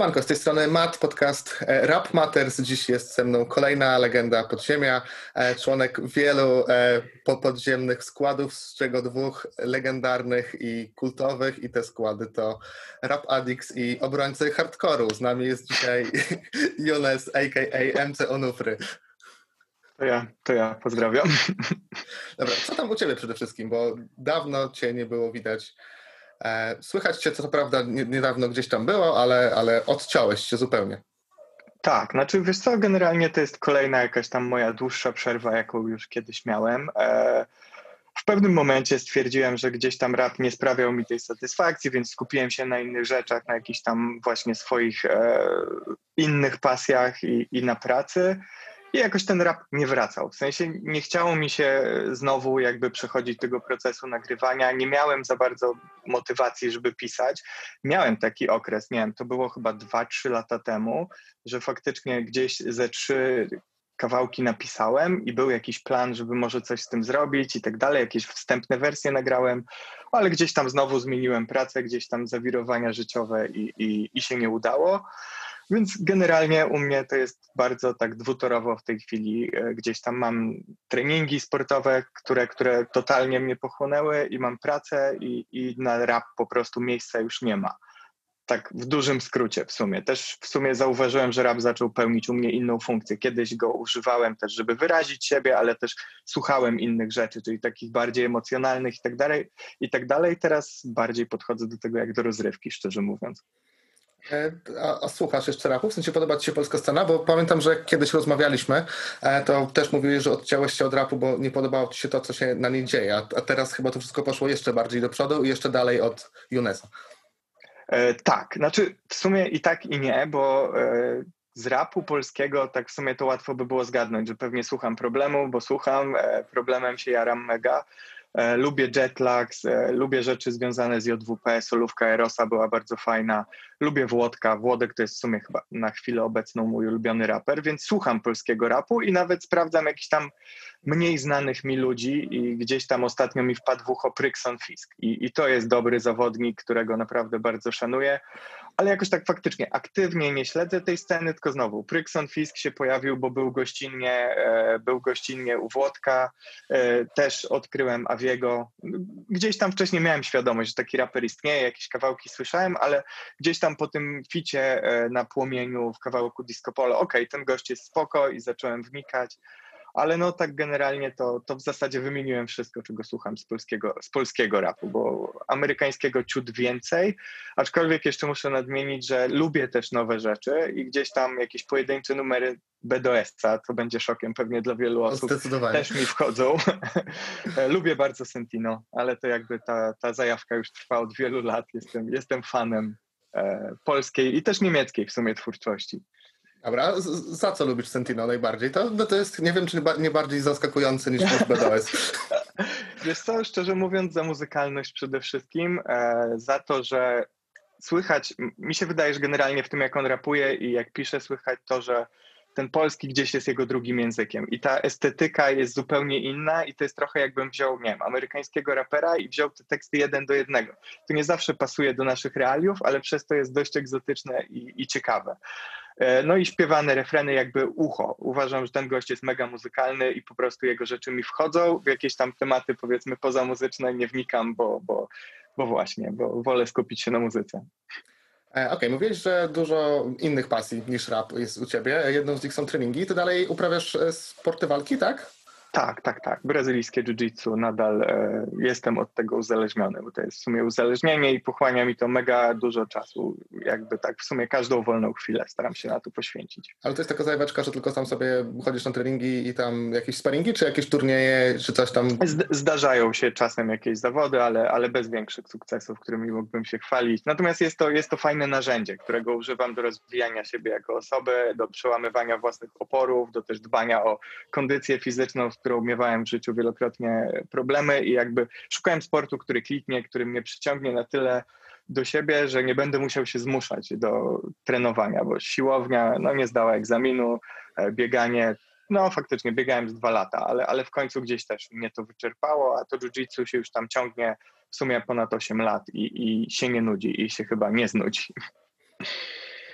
Siemanko, z tej strony Matt, podcast e, Rap Matters. Dziś jest ze mną kolejna legenda podziemia, e, członek wielu e, podziemnych składów, z czego dwóch legendarnych i kultowych i te składy to Rap Addicts i obrońcy hardkoru. Z nami jest dzisiaj Jones, a.k.a. MC Onufry. To ja, to ja, pozdrawiam. Dobra, co tam u Ciebie przede wszystkim, bo dawno Cię nie było widać słychać cię, co prawda niedawno gdzieś tam było, ale, ale odciąłeś się zupełnie. Tak, znaczy wiesz co, generalnie to jest kolejna jakaś tam moja dłuższa przerwa, jaką już kiedyś miałem. E, w pewnym momencie stwierdziłem, że gdzieś tam rap nie sprawiał mi tej satysfakcji, więc skupiłem się na innych rzeczach, na jakichś tam właśnie swoich e, innych pasjach i, i na pracy. I jakoś ten rap nie wracał. W sensie nie chciało mi się znowu jakby przechodzić tego procesu nagrywania. Nie miałem za bardzo motywacji, żeby pisać. Miałem taki okres, nie wiem, to było chyba 2-3 lata temu, że faktycznie gdzieś ze trzy kawałki napisałem i był jakiś plan, żeby może coś z tym zrobić i tak dalej, jakieś wstępne wersje nagrałem, ale gdzieś tam znowu zmieniłem pracę, gdzieś tam zawirowania życiowe i, i, i się nie udało. Więc generalnie u mnie to jest bardzo tak dwutorowo w tej chwili. E, gdzieś tam mam treningi sportowe, które, które totalnie mnie pochłonęły i mam pracę i, i na rap po prostu miejsca już nie ma. Tak w dużym skrócie w sumie. Też w sumie zauważyłem, że rap zaczął pełnić u mnie inną funkcję. Kiedyś go używałem też, żeby wyrazić siebie, ale też słuchałem innych rzeczy, czyli takich bardziej emocjonalnych i tak dalej. I tak dalej. Teraz bardziej podchodzę do tego jak do rozrywki, szczerze mówiąc. E, a, a, słuchasz jeszcze rapu? W sensie podoba Ci się polska scena? Bo pamiętam, że kiedyś rozmawialiśmy, e, to też mówiłeś, że odciąłeś się od rapu, bo nie podobało Ci się to, co się na niej dzieje. A teraz chyba to wszystko poszło jeszcze bardziej do przodu i jeszcze dalej od UNESA. E, tak, znaczy w sumie i tak i nie, bo e, z rapu polskiego tak w sumie to łatwo by było zgadnąć, że pewnie słucham problemu, bo słucham, e, problemem się jaram mega. E, lubię jetlags, e, lubię rzeczy związane z JWP, solówka Erosa była bardzo fajna. Lubię Włodka, Włodek to jest w sumie chyba na chwilę obecną mój ulubiony raper, więc słucham polskiego rapu i nawet sprawdzam jakichś tam mniej znanych mi ludzi i gdzieś tam ostatnio mi wpadł w ucho Prykson Fisk. I, i to jest dobry zawodnik, którego naprawdę bardzo szanuję. Ale jakoś tak faktycznie aktywnie nie śledzę tej sceny, tylko znowu Prykson Fisk się pojawił, bo był gościnnie, e, był gościnnie u Włodka, e, też odkryłem Aviego. Gdzieś tam wcześniej miałem świadomość, że taki raper istnieje, jakieś kawałki słyszałem, ale gdzieś tam po tym ficie e, na płomieniu w kawałku Disco Polo, okej, okay, ten gość jest spoko i zacząłem wnikać ale no tak generalnie to, to w zasadzie wymieniłem wszystko, czego słucham z polskiego, z polskiego rapu, bo amerykańskiego ciut więcej, aczkolwiek jeszcze muszę nadmienić, że lubię też nowe rzeczy i gdzieś tam jakieś pojedyncze numery BDS-a, co będzie szokiem pewnie dla wielu osób, też mi wchodzą. lubię bardzo Sentino, ale to jakby ta, ta zajawka już trwa od wielu lat, jestem, jestem fanem e, polskiej i też niemieckiej w sumie twórczości. Dobra, za co lubisz Sentino najbardziej? To, no to jest, nie wiem, czy nie bardziej zaskakujące niż BDOS. Wiesz co, szczerze mówiąc, za muzykalność przede wszystkim, e, za to, że słychać, mi się wydaje, że generalnie w tym, jak on rapuje i jak pisze, słychać to, że ten polski gdzieś jest jego drugim językiem i ta estetyka jest zupełnie inna i to jest trochę jakbym wziął, nie wiem, amerykańskiego rapera i wziął te teksty jeden do jednego. To nie zawsze pasuje do naszych realiów, ale przez to jest dość egzotyczne i, i ciekawe. E, no i śpiewane refreny jakby ucho. Uważam, że ten gość jest mega muzykalny i po prostu jego rzeczy mi wchodzą. W jakieś tam tematy powiedzmy pozamuzyczne nie wnikam, bo, bo, bo właśnie, bo wolę skupić się na muzyce. E, okej, okay, mówiłeś, że dużo innych pasji niż rap jest u ciebie. Jedną z nich są treningi. Ty dalej uprawiasz e, sporty walki, tak? Tak, tak, tak. Brazylijskie jiu-jitsu nadal e, jestem od tego uzależniony, bo to jest w sumie uzależnienie i pochłania mi to mega dużo czasu. Jakby tak w sumie każdą wolną chwilę staram się na to poświęcić. Ale to jest taka zajaweczka, że tylko tam sobie chodzisz na treningi i tam jakieś sparingi, czy jakieś turnieje, czy coś tam? Zdarzają się czasem jakieś zawody, ale, ale bez większych sukcesów, którymi mógłbym się chwalić. Natomiast jest to, jest to fajne narzędzie, którego używam do rozwijania siebie jako osoby, do przełamywania własnych oporów, do też dbania o kondycję fizyczną, którą miewałem w życiu wielokrotnie problemy i jakby szukałem sportu, który kliknie, który mnie przyciągnie na tyle do siebie, że nie będę musiał się zmuszać do trenowania, bo siłownia no, nie zdała egzaminu, e, bieganie, no faktycznie biegałem z dwa lata, ale, ale w końcu gdzieś też mnie to wyczerpało, a to jiu-jitsu się już tam ciągnie w sumie ponad 8 lat i, i się nie nudzi i się chyba nie znudzi.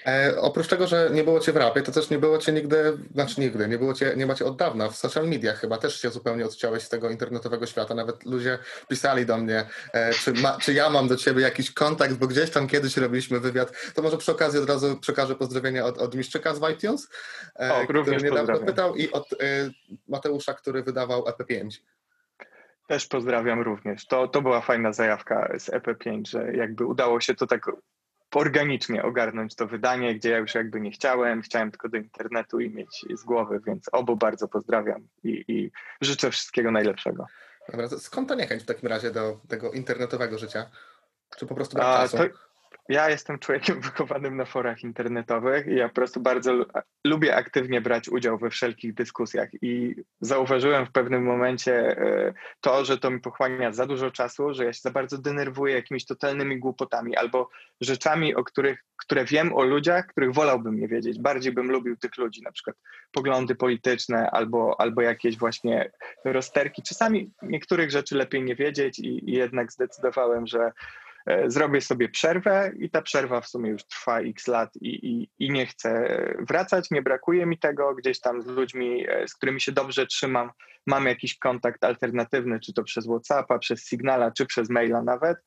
E, oprócz tego, że nie było cię w rapie, to też nie było cię nigdy, znaczy nigdy, nie było cię, nie macie od dawna w social mediach chyba, też się zupełnie odciąłeś z tego internetowego świata, nawet ludzie pisali do mnie, e, czy, ma, czy ja mam do ciebie jakiś kontakt, bo gdzieś tam kiedyś robiliśmy wywiad, to może przy okazji od razu przekażę pozdrowienia od, od Miszczyka z iTunes, e, O, który niedawno pozdrawiam. pytał i od e, Mateusza, który wydawał E EP5. Też pozdrawiam również. To, to była fajna zajawka z EP5, że jakby udało się to tak organicznie ogarnąć to wydanie, gdzie ja już jakby nie chciałem, chciałem tylko do internetu i mieć z głowy, więc obu bardzo pozdrawiam i, i życzę wszystkiego najlepszego. Dobra, to skąd ta niechęć w takim razie do tego internetowego życia? Czy po prostu brak A, czasu? to, ja jestem człowiekiem wychowanym na forach internetowych i ja po prostu bardzo lu- lubię aktywnie brać udział we wszelkich dyskusjach i zauważyłem w pewnym momencie e, to, że to mi pochłania za dużo czasu, że ja się za bardzo denerwuję jakimiś totalnymi głupotami albo rzeczami, o których, które wiem o ludziach, których wolałbym nie wiedzieć. Bardziej bym lubił tych ludzi, na przykład poglądy polityczne albo, albo jakieś właśnie rozterki. Czasami niektórych rzeczy lepiej nie wiedzieć i, i jednak zdecydowałem, że zrobię sobie przerwę i ta przerwa w sumie już trwa x lat i, i, i nie chcę wracać, nie brakuje mi tego, gdzieś tam z ludźmi, e, z którymi się dobrze trzymam, mam jakiś kontakt alternatywny, czy to przez Whatsappa, przez Signala, czy przez maila nawet,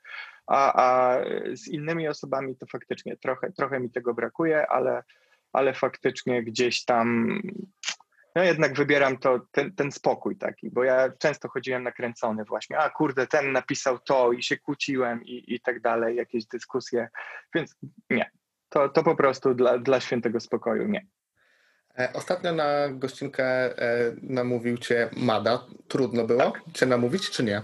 a, a z innymi osobami to faktycznie trochę, trochę mi tego brakuje, ale, ale faktycznie gdzieś tam no jednak wybieram to, ten, ten spokój taki, bo ja często chodziłem nakręcony właśnie, a kurde, ten napisał to i się kłóciłem i, i tak dalej, jakieś dyskusje, więc nie, to, to po prostu dla, dla świętego spokoju nie. E, Ostatnio na gościnkę e, namówił cię Mada. Trudno było cię namówić, czy nie?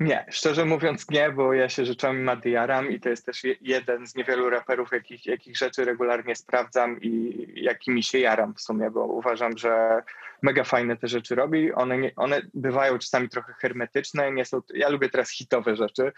Nie, szczerze mówiąc nie, bo ja się rzeczami Mady jaram i to jest też je- jeden z niewielu raperów, jakich, jakich rzeczy regularnie sprawdzam i jakimi się jaram w sumie, bo uważam, że mega fajne te rzeczy robi. One, nie, one bywają czasami trochę hermetyczne, nie są, ja lubię teraz hitowe rzeczy,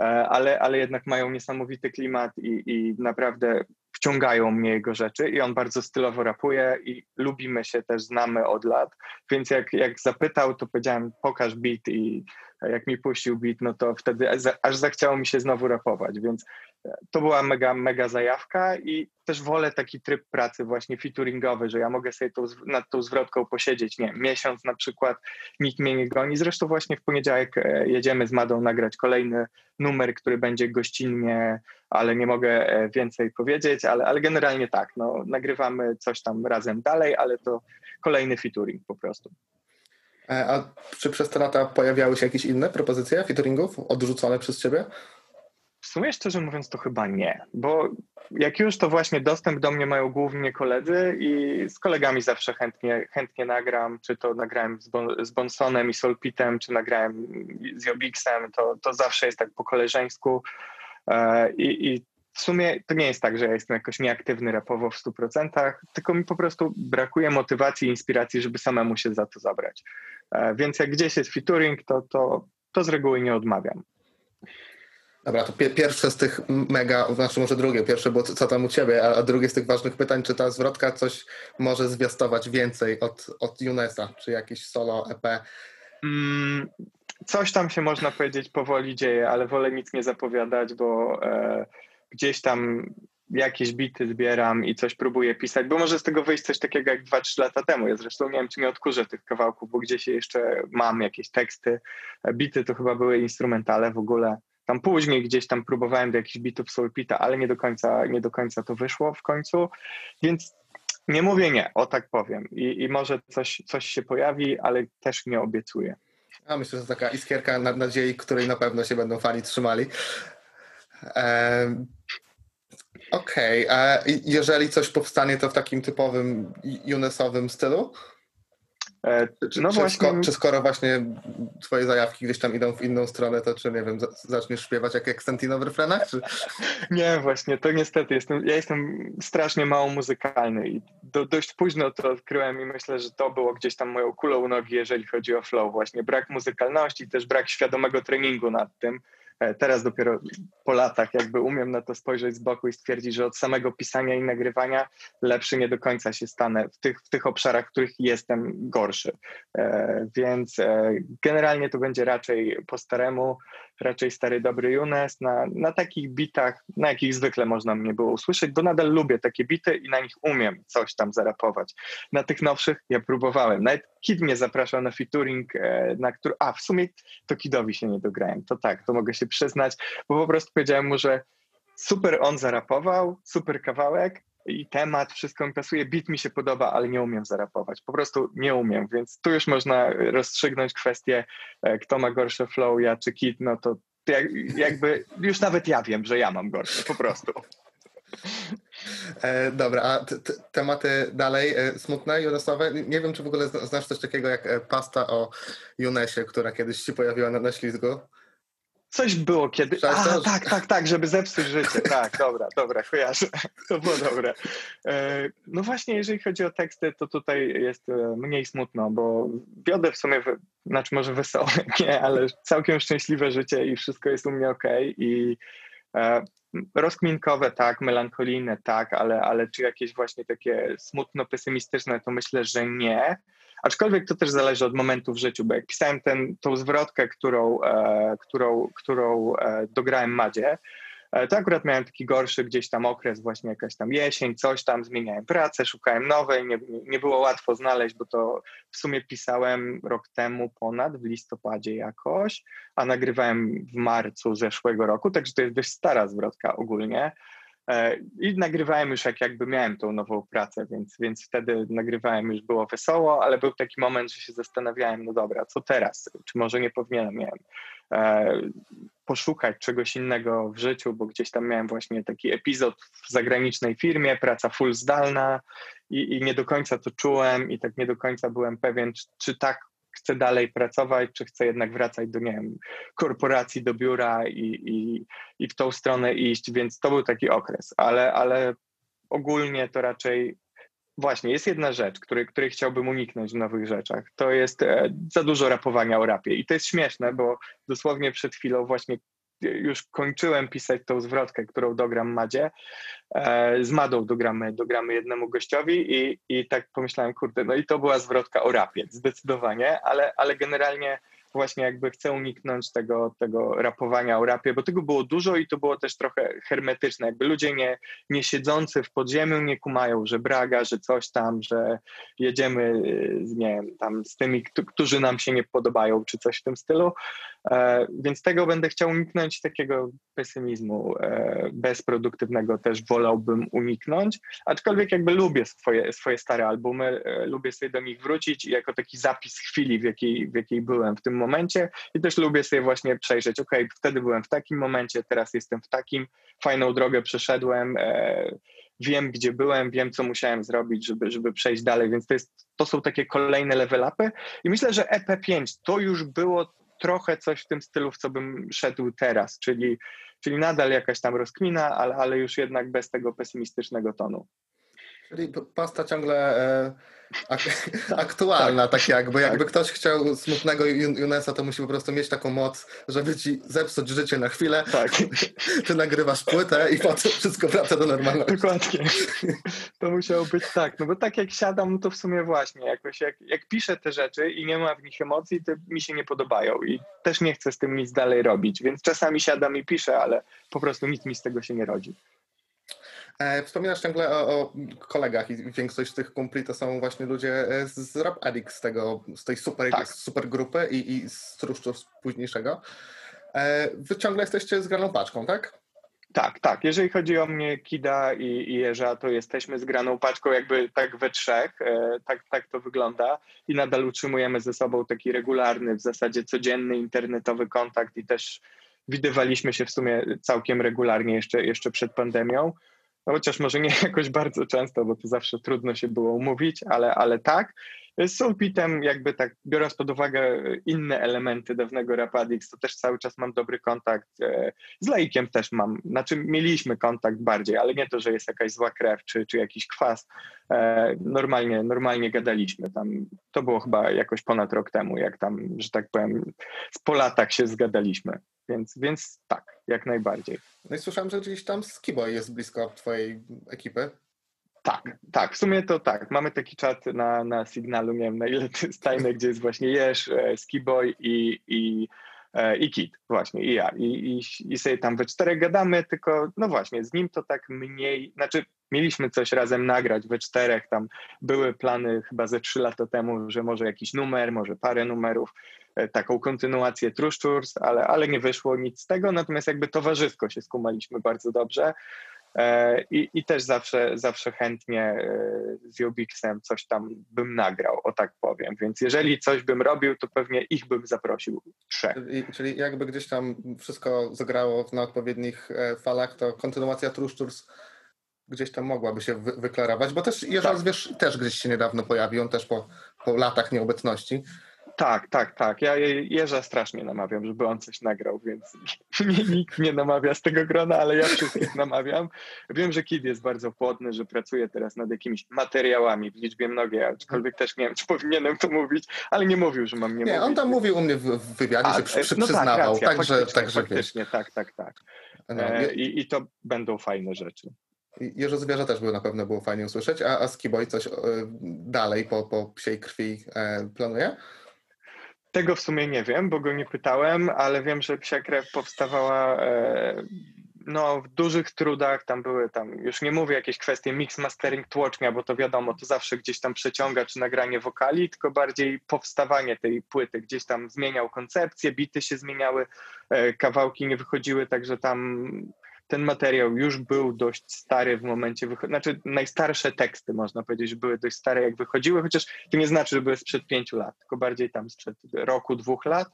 e, ale, ale jednak mają niesamowity klimat i, i naprawdę wciągają mnie jego rzeczy i on bardzo stylowo rapuje i lubimy się też, znamy od lat, więc jak, jak zapytał, to powiedziałem pokaż beat i jak mi puścił beat, no to wtedy aż zachciało mi się znowu rapować, więc e, to była mega, mega zajawka i też wolę taki tryb pracy właśnie featuringowy, że ja mogę sobie tą, nad tą zwrotką posiedzieć, nie miesiąc na przykład, nikt mnie nie goni. Zresztą właśnie w poniedziałek e, jedziemy z Madą nagrać kolejny numer, który będzie gościnnie, ale nie mogę e, więcej powiedzieć, ale, ale generalnie tak, no, nagrywamy coś tam razem dalej, ale to kolejny featuring po prostu. E, A czy przez te lata pojawiały się jakieś inne propozycje featuringów odrzucone przez ciebie? W sumie szczerze mówiąc to chyba nie, bo jak już to właśnie dostęp do mnie mają głównie koledzy i z kolegami zawsze chętnie, chętnie nagram, czy to nagrałem z, bon, z Bonsonem i Solpitem, czy nagrałem z Jobixem, to, to zawsze jest tak po koleżeńsku E, i, i w sumie to nie jest tak, że ja jestem jakoś nieaktywny rapowo w 100%, tylko mi po prostu brakuje motywacji i inspiracji, żeby samemu się za to zabrać. E, Więc jak gdzieś jest featuring, to, to, to z reguły nie odmawiam. Dobra, to pie- pierwsze z tych mega, znaczy może drugie, pierwsze było co tam u ciebie, a, a drugie z tych ważnych pytań, czy ta zwrotka coś może zwiastować więcej od, od Junesa, czy jakieś solo EP? Mm, coś tam się można powiedzieć powoli dzieje, ale wolę nic nie zapowiadać, bo e, gdzieś tam jakieś bity zbieram i coś próbuję pisać, bo może z tego wyjść coś takiego jak 2-3 lata temu. Ja zresztą nie wiem, czy nie odkurzę tych kawałków, bo gdzieś jeszcze mam jakieś teksty. Bity to chyba były instrumentale w ogóle. Tam później gdzieś tam próbowałem do jakichś bitów Soulpita, ale nie do końca, nie do końca to wyszło w końcu, więc nie mówię nie, o tak powiem. I, i może coś, coś się pojawi, ale też nie obiecuję. A myślę, że to taka iskierka na, nadziei, której na pewno się będą fani trzymali. Okej, a i- jeżeli coś powstanie, to w takim typowym Junesowym stylu? E, Czy, No czy, właśnie- sko- czy skoro właśnie twoje zajawki gdzieś tam idą w inną stronę, to czy nie wiem, za- zaczniesz śpiewać jak Extentino w refrenach? Czy... Nie, właśnie, to niestety jestem, ja jestem strasznie mało muzykalny i do, dość późno to odkryłem i myślę, że to było gdzieś tam moją kulą u nogi, jeżeli chodzi o flow, właśnie brak muzykalności, też brak świadomego treningu nad tym, Teraz dopiero po latach jakby umiem na to spojrzeć z boku i stwierdzić, że od samego pisania i nagrywania lepszy nie do końca się stanę w tych, w tych obszarach, w których jestem gorszy. E, Więc e, generalnie to będzie raczej po staremu, raczej stary dobry Junes na, na takich bitach, na jakich zwykle można mnie było usłyszeć, bo nadal lubię takie bity i na nich umiem coś tam zarapować. Na tych nowszych ja próbowałem. Nawet Kid mnie zapraszał na featuring, e, na który. A w sumie to Kidowi się nie dograłem. To tak, to mogę się przyznać, bo po prostu powiedziałem mu, że super on zarapował, super kawałek i temat, wszystko mi pasuje, beat mi się podoba, ale nie umiem zarapować. Po prostu nie umiem, więc tu już można rozstrzygnąć kwestię, e, kto ma gorsze flow, ja czy Kid, no to jak, jakby już nawet ja wiem, że ja mam gorsze, po prostu. E, dobra, a t- t- tematy dalej e, smutne, Junesowe? Nie wiem, czy w ogóle zna- znasz coś takiego jak e, pasta o Junesie, która kiedyś się pojawiła na, na ślizgu? Coś było kiedy. A, tak, tak, tak, żeby zepsuć życie. Tak, dobra, dobra, kojarzę. To było dobre. E, No właśnie, jeżeli chodzi o teksty, to tutaj jest e, mniej smutno, bo wiodę w sumie, znaczy może wesołe, nie, ale całkiem szczęśliwe życie i wszystko jest u mnie ok. I e, rozkminkowe tak, melancholijne tak, ale, ale czy jakieś właśnie takie smutno pesymistyczne, to myślę, że nie. Aczkolwiek to też zależy od momentu w życiu, bo jak pisałem ten, tą zwrotkę, którą, e, którą, którą e, dograłem Madzie, e, to akurat miałem taki gorszy gdzieś tam okres, właśnie jakaś tam jesień, coś tam, zmieniałem pracę, szukałem nowej, nie, nie było łatwo znaleźć, bo to w sumie pisałem rok temu ponad, w listopadzie jakoś, a nagrywałem w marcu zeszłego roku, także to jest dość stara zwrotka ogólnie. E, I nagrywałem już jak jakby miałem tą nową pracę, więc, więc wtedy nagrywałem już było wesoło, ale był taki moment, że się zastanawiałem, no dobra, co teraz? Czy może nie powinienem miałem e, poszukać czegoś innego w życiu, bo gdzieś tam miałem właśnie taki epizod w zagranicznej firmie, praca full zdalna i, i nie do końca to czułem i tak nie do końca byłem pewien, czy, czy tak chcę dalej pracować, czy chcę jednak wracać do, nie wiem, korporacji, do biura i, i, i w tą stronę iść, więc to był taki okres, ale, ale ogólnie to raczej właśnie jest jedna rzecz, której, której chciałbym uniknąć w nowych rzeczach. To jest e, za dużo rapowania o rapie i to jest śmieszne, bo dosłownie przed chwilą właśnie już kończyłem pisać tą zwrotkę, którą dogram Madzie. E, z Madą dogramy, dogramy jednemu gościowi i, i tak pomyślałem, kurde, no i to była zwrotka o rapie, zdecydowanie, ale, ale generalnie właśnie jakby chcę uniknąć tego, tego rapowania o rapie, bo tego było dużo i to było też trochę hermetyczne. Jakby ludzie nie, nie siedzący w podziemiu nie kumają, że braga, że coś tam, że jedziemy z, nie wiem, tam z tymi, któ- którzy nam się nie podobają, czy coś w tym stylu. E, więc tego będę chciał uniknąć, takiego pesymizmu e, bezproduktywnego też wolałbym uniknąć, aczkolwiek jakby lubię swoje, swoje stare albumy, e, lubię sobie do nich wrócić jako taki zapis chwili, w jakiej, w jakiej byłem w tym momencie. I też lubię sobie właśnie przejrzeć, ok, wtedy byłem w takim momencie, teraz jestem w takim, fajną drogę przeszedłem, wiem gdzie byłem, wiem co musiałem zrobić, żeby, żeby przejść dalej, więc to, jest, to są takie kolejne level upy. I myślę, że EP5 to już było trochę coś w tym stylu, w co bym szedł teraz, czyli, czyli nadal jakaś tam rozkmina, ale, ale już jednak bez tego pesymistycznego tonu. Czyli pasta ciągle e, ak aktualna, tak jakby. Jakby ktoś chciał smutnego Jun- Junesa, to musi po prostu mieć taką moc, żeby ci zepsuć życie na chwilę. Tak, Ty nagrywasz płytę i potem wszystko wraca do normalności. dokładnie. To musiało być tak, no bo tak jak siadam, no to w sumie właśnie jakoś jak, jak piszę te rzeczy i nie ma w nich emocji, to mi się nie podobają i też nie chcę z tym nic dalej robić, więc czasami siadam i piszę, ale po prostu nic mi z tego się nie rodzi. E, Wspominasz ciągle o, o kolegach i większość z tych kumpli to są właśnie ludzie e, z Rap Addict, z, tego, z tej super, Tak. super grupy i, i z truszczu późniejszego. E, Wy ciągle jesteście zgraną paczką, tak? Tak, tak. Jeżeli chodzi o mnie, Kida i, i Jerza, to jesteśmy zgraną paczką jakby tak we trzech. Tak, tak to wygląda i nadal utrzymujemy ze sobą taki regularny, w zasadzie codzienny internetowy kontakt i też widywaliśmy się w sumie całkiem regularnie jeszcze, jeszcze przed pandemią. No chociaż może nie jakoś bardzo często, bo to zawsze trudno się było umówić, ale, ale tak. Z Soulpitem jakby tak, biorąc pod uwagę inne elementy dawnego Rapadix, to też cały czas mam dobry kontakt. e, Z Lejkiem też mam, znaczy mieliśmy kontakt bardziej, ale nie to, że jest jakaś zła krew czy, czy jakiś kwas. E, Normalnie, normalnie gadaliśmy tam. To było chyba jakoś ponad rok temu, jak tam, że tak powiem, po latach się zgadaliśmy. Więc, więc tak, jak najbardziej. No i słyszałem, że gdzieś tam Skiboy jest blisko twojej ekipy. Tak, tak, w sumie to tak. Mamy taki czat na, na Signalu, nie wiem na ile to jest tajne, gdzie jest właśnie Jesz, e, Skiboy i, i, e, i Kit, właśnie, i ja. I, i, I sobie tam we czterech gadamy, tylko no właśnie, z nim to tak mniej, znaczy mieliśmy coś razem nagrać we czterech, tam były plany chyba ze trzy lata temu, że może jakiś numer, może parę numerów, e, taką kontynuację Truszczurs, ale, ale nie wyszło nic z tego, natomiast jakby towarzysko się skumaliśmy bardzo dobrze. E, I, I też zawsze, zawsze chętnie e, z Jobixem coś tam bym nagrał, o tak powiem. Więc jeżeli coś bym robił, to pewnie ich bym zaprosił trzech. Czyli, czyli jakby gdzieś tam wszystko zagrało na odpowiednich e, falach, to kontynuacja Truszczurs gdzieś tam mogłaby się wy, wyklarować, bo też Jerzy Tak. wiesz, też gdzieś się niedawno pojawił, on też po, po latach nieobecności. Tak, tak, tak. Ja Je- Jerza strasznie namawiam, żeby on coś nagrał, więc nikt nie namawia z tego grona, ale ja wszystkich namawiam. Wiem, że Kid jest bardzo płodny, że pracuje teraz nad jakimiś materiałami w liczbie mnogiej, aczkolwiek też nie wiem, czy powinienem to mówić, ale nie mówił, że mam nie, Nie, mówić. on tam mówił u mnie w, wywiadzie, A, się przy, przy, no przyznawał, tak, racja, także, faktycznie, także wiesz. faktycznie, tak, tak, tak. No, E, i, I to będą fajne rzeczy. Jerzy Zwierzę też by na pewno było fajnie usłyszeć, a, a Skiboy coś e, dalej po, po psiej krwi e, planuje? Tego w sumie nie wiem, bo go nie pytałem, ale wiem, że Psia Krew powstawała e, no, w dużych trudach. Tam były tam, już nie mówię jakieś kwestie mix, mastering, tłocznia, bo to wiadomo, to zawsze gdzieś tam przeciąga, czy nagranie wokali, tylko bardziej powstawanie tej płyty. Gdzieś tam zmieniał koncepcję, bity się zmieniały, e, kawałki nie wychodziły, także tam ten materiał już był dość stary w momencie znaczy najstarsze teksty można powiedzieć, były dość stare jak wychodziły, chociaż to nie znaczy, że były sprzed pięciu lat, tylko bardziej tam sprzed roku, dwóch lat.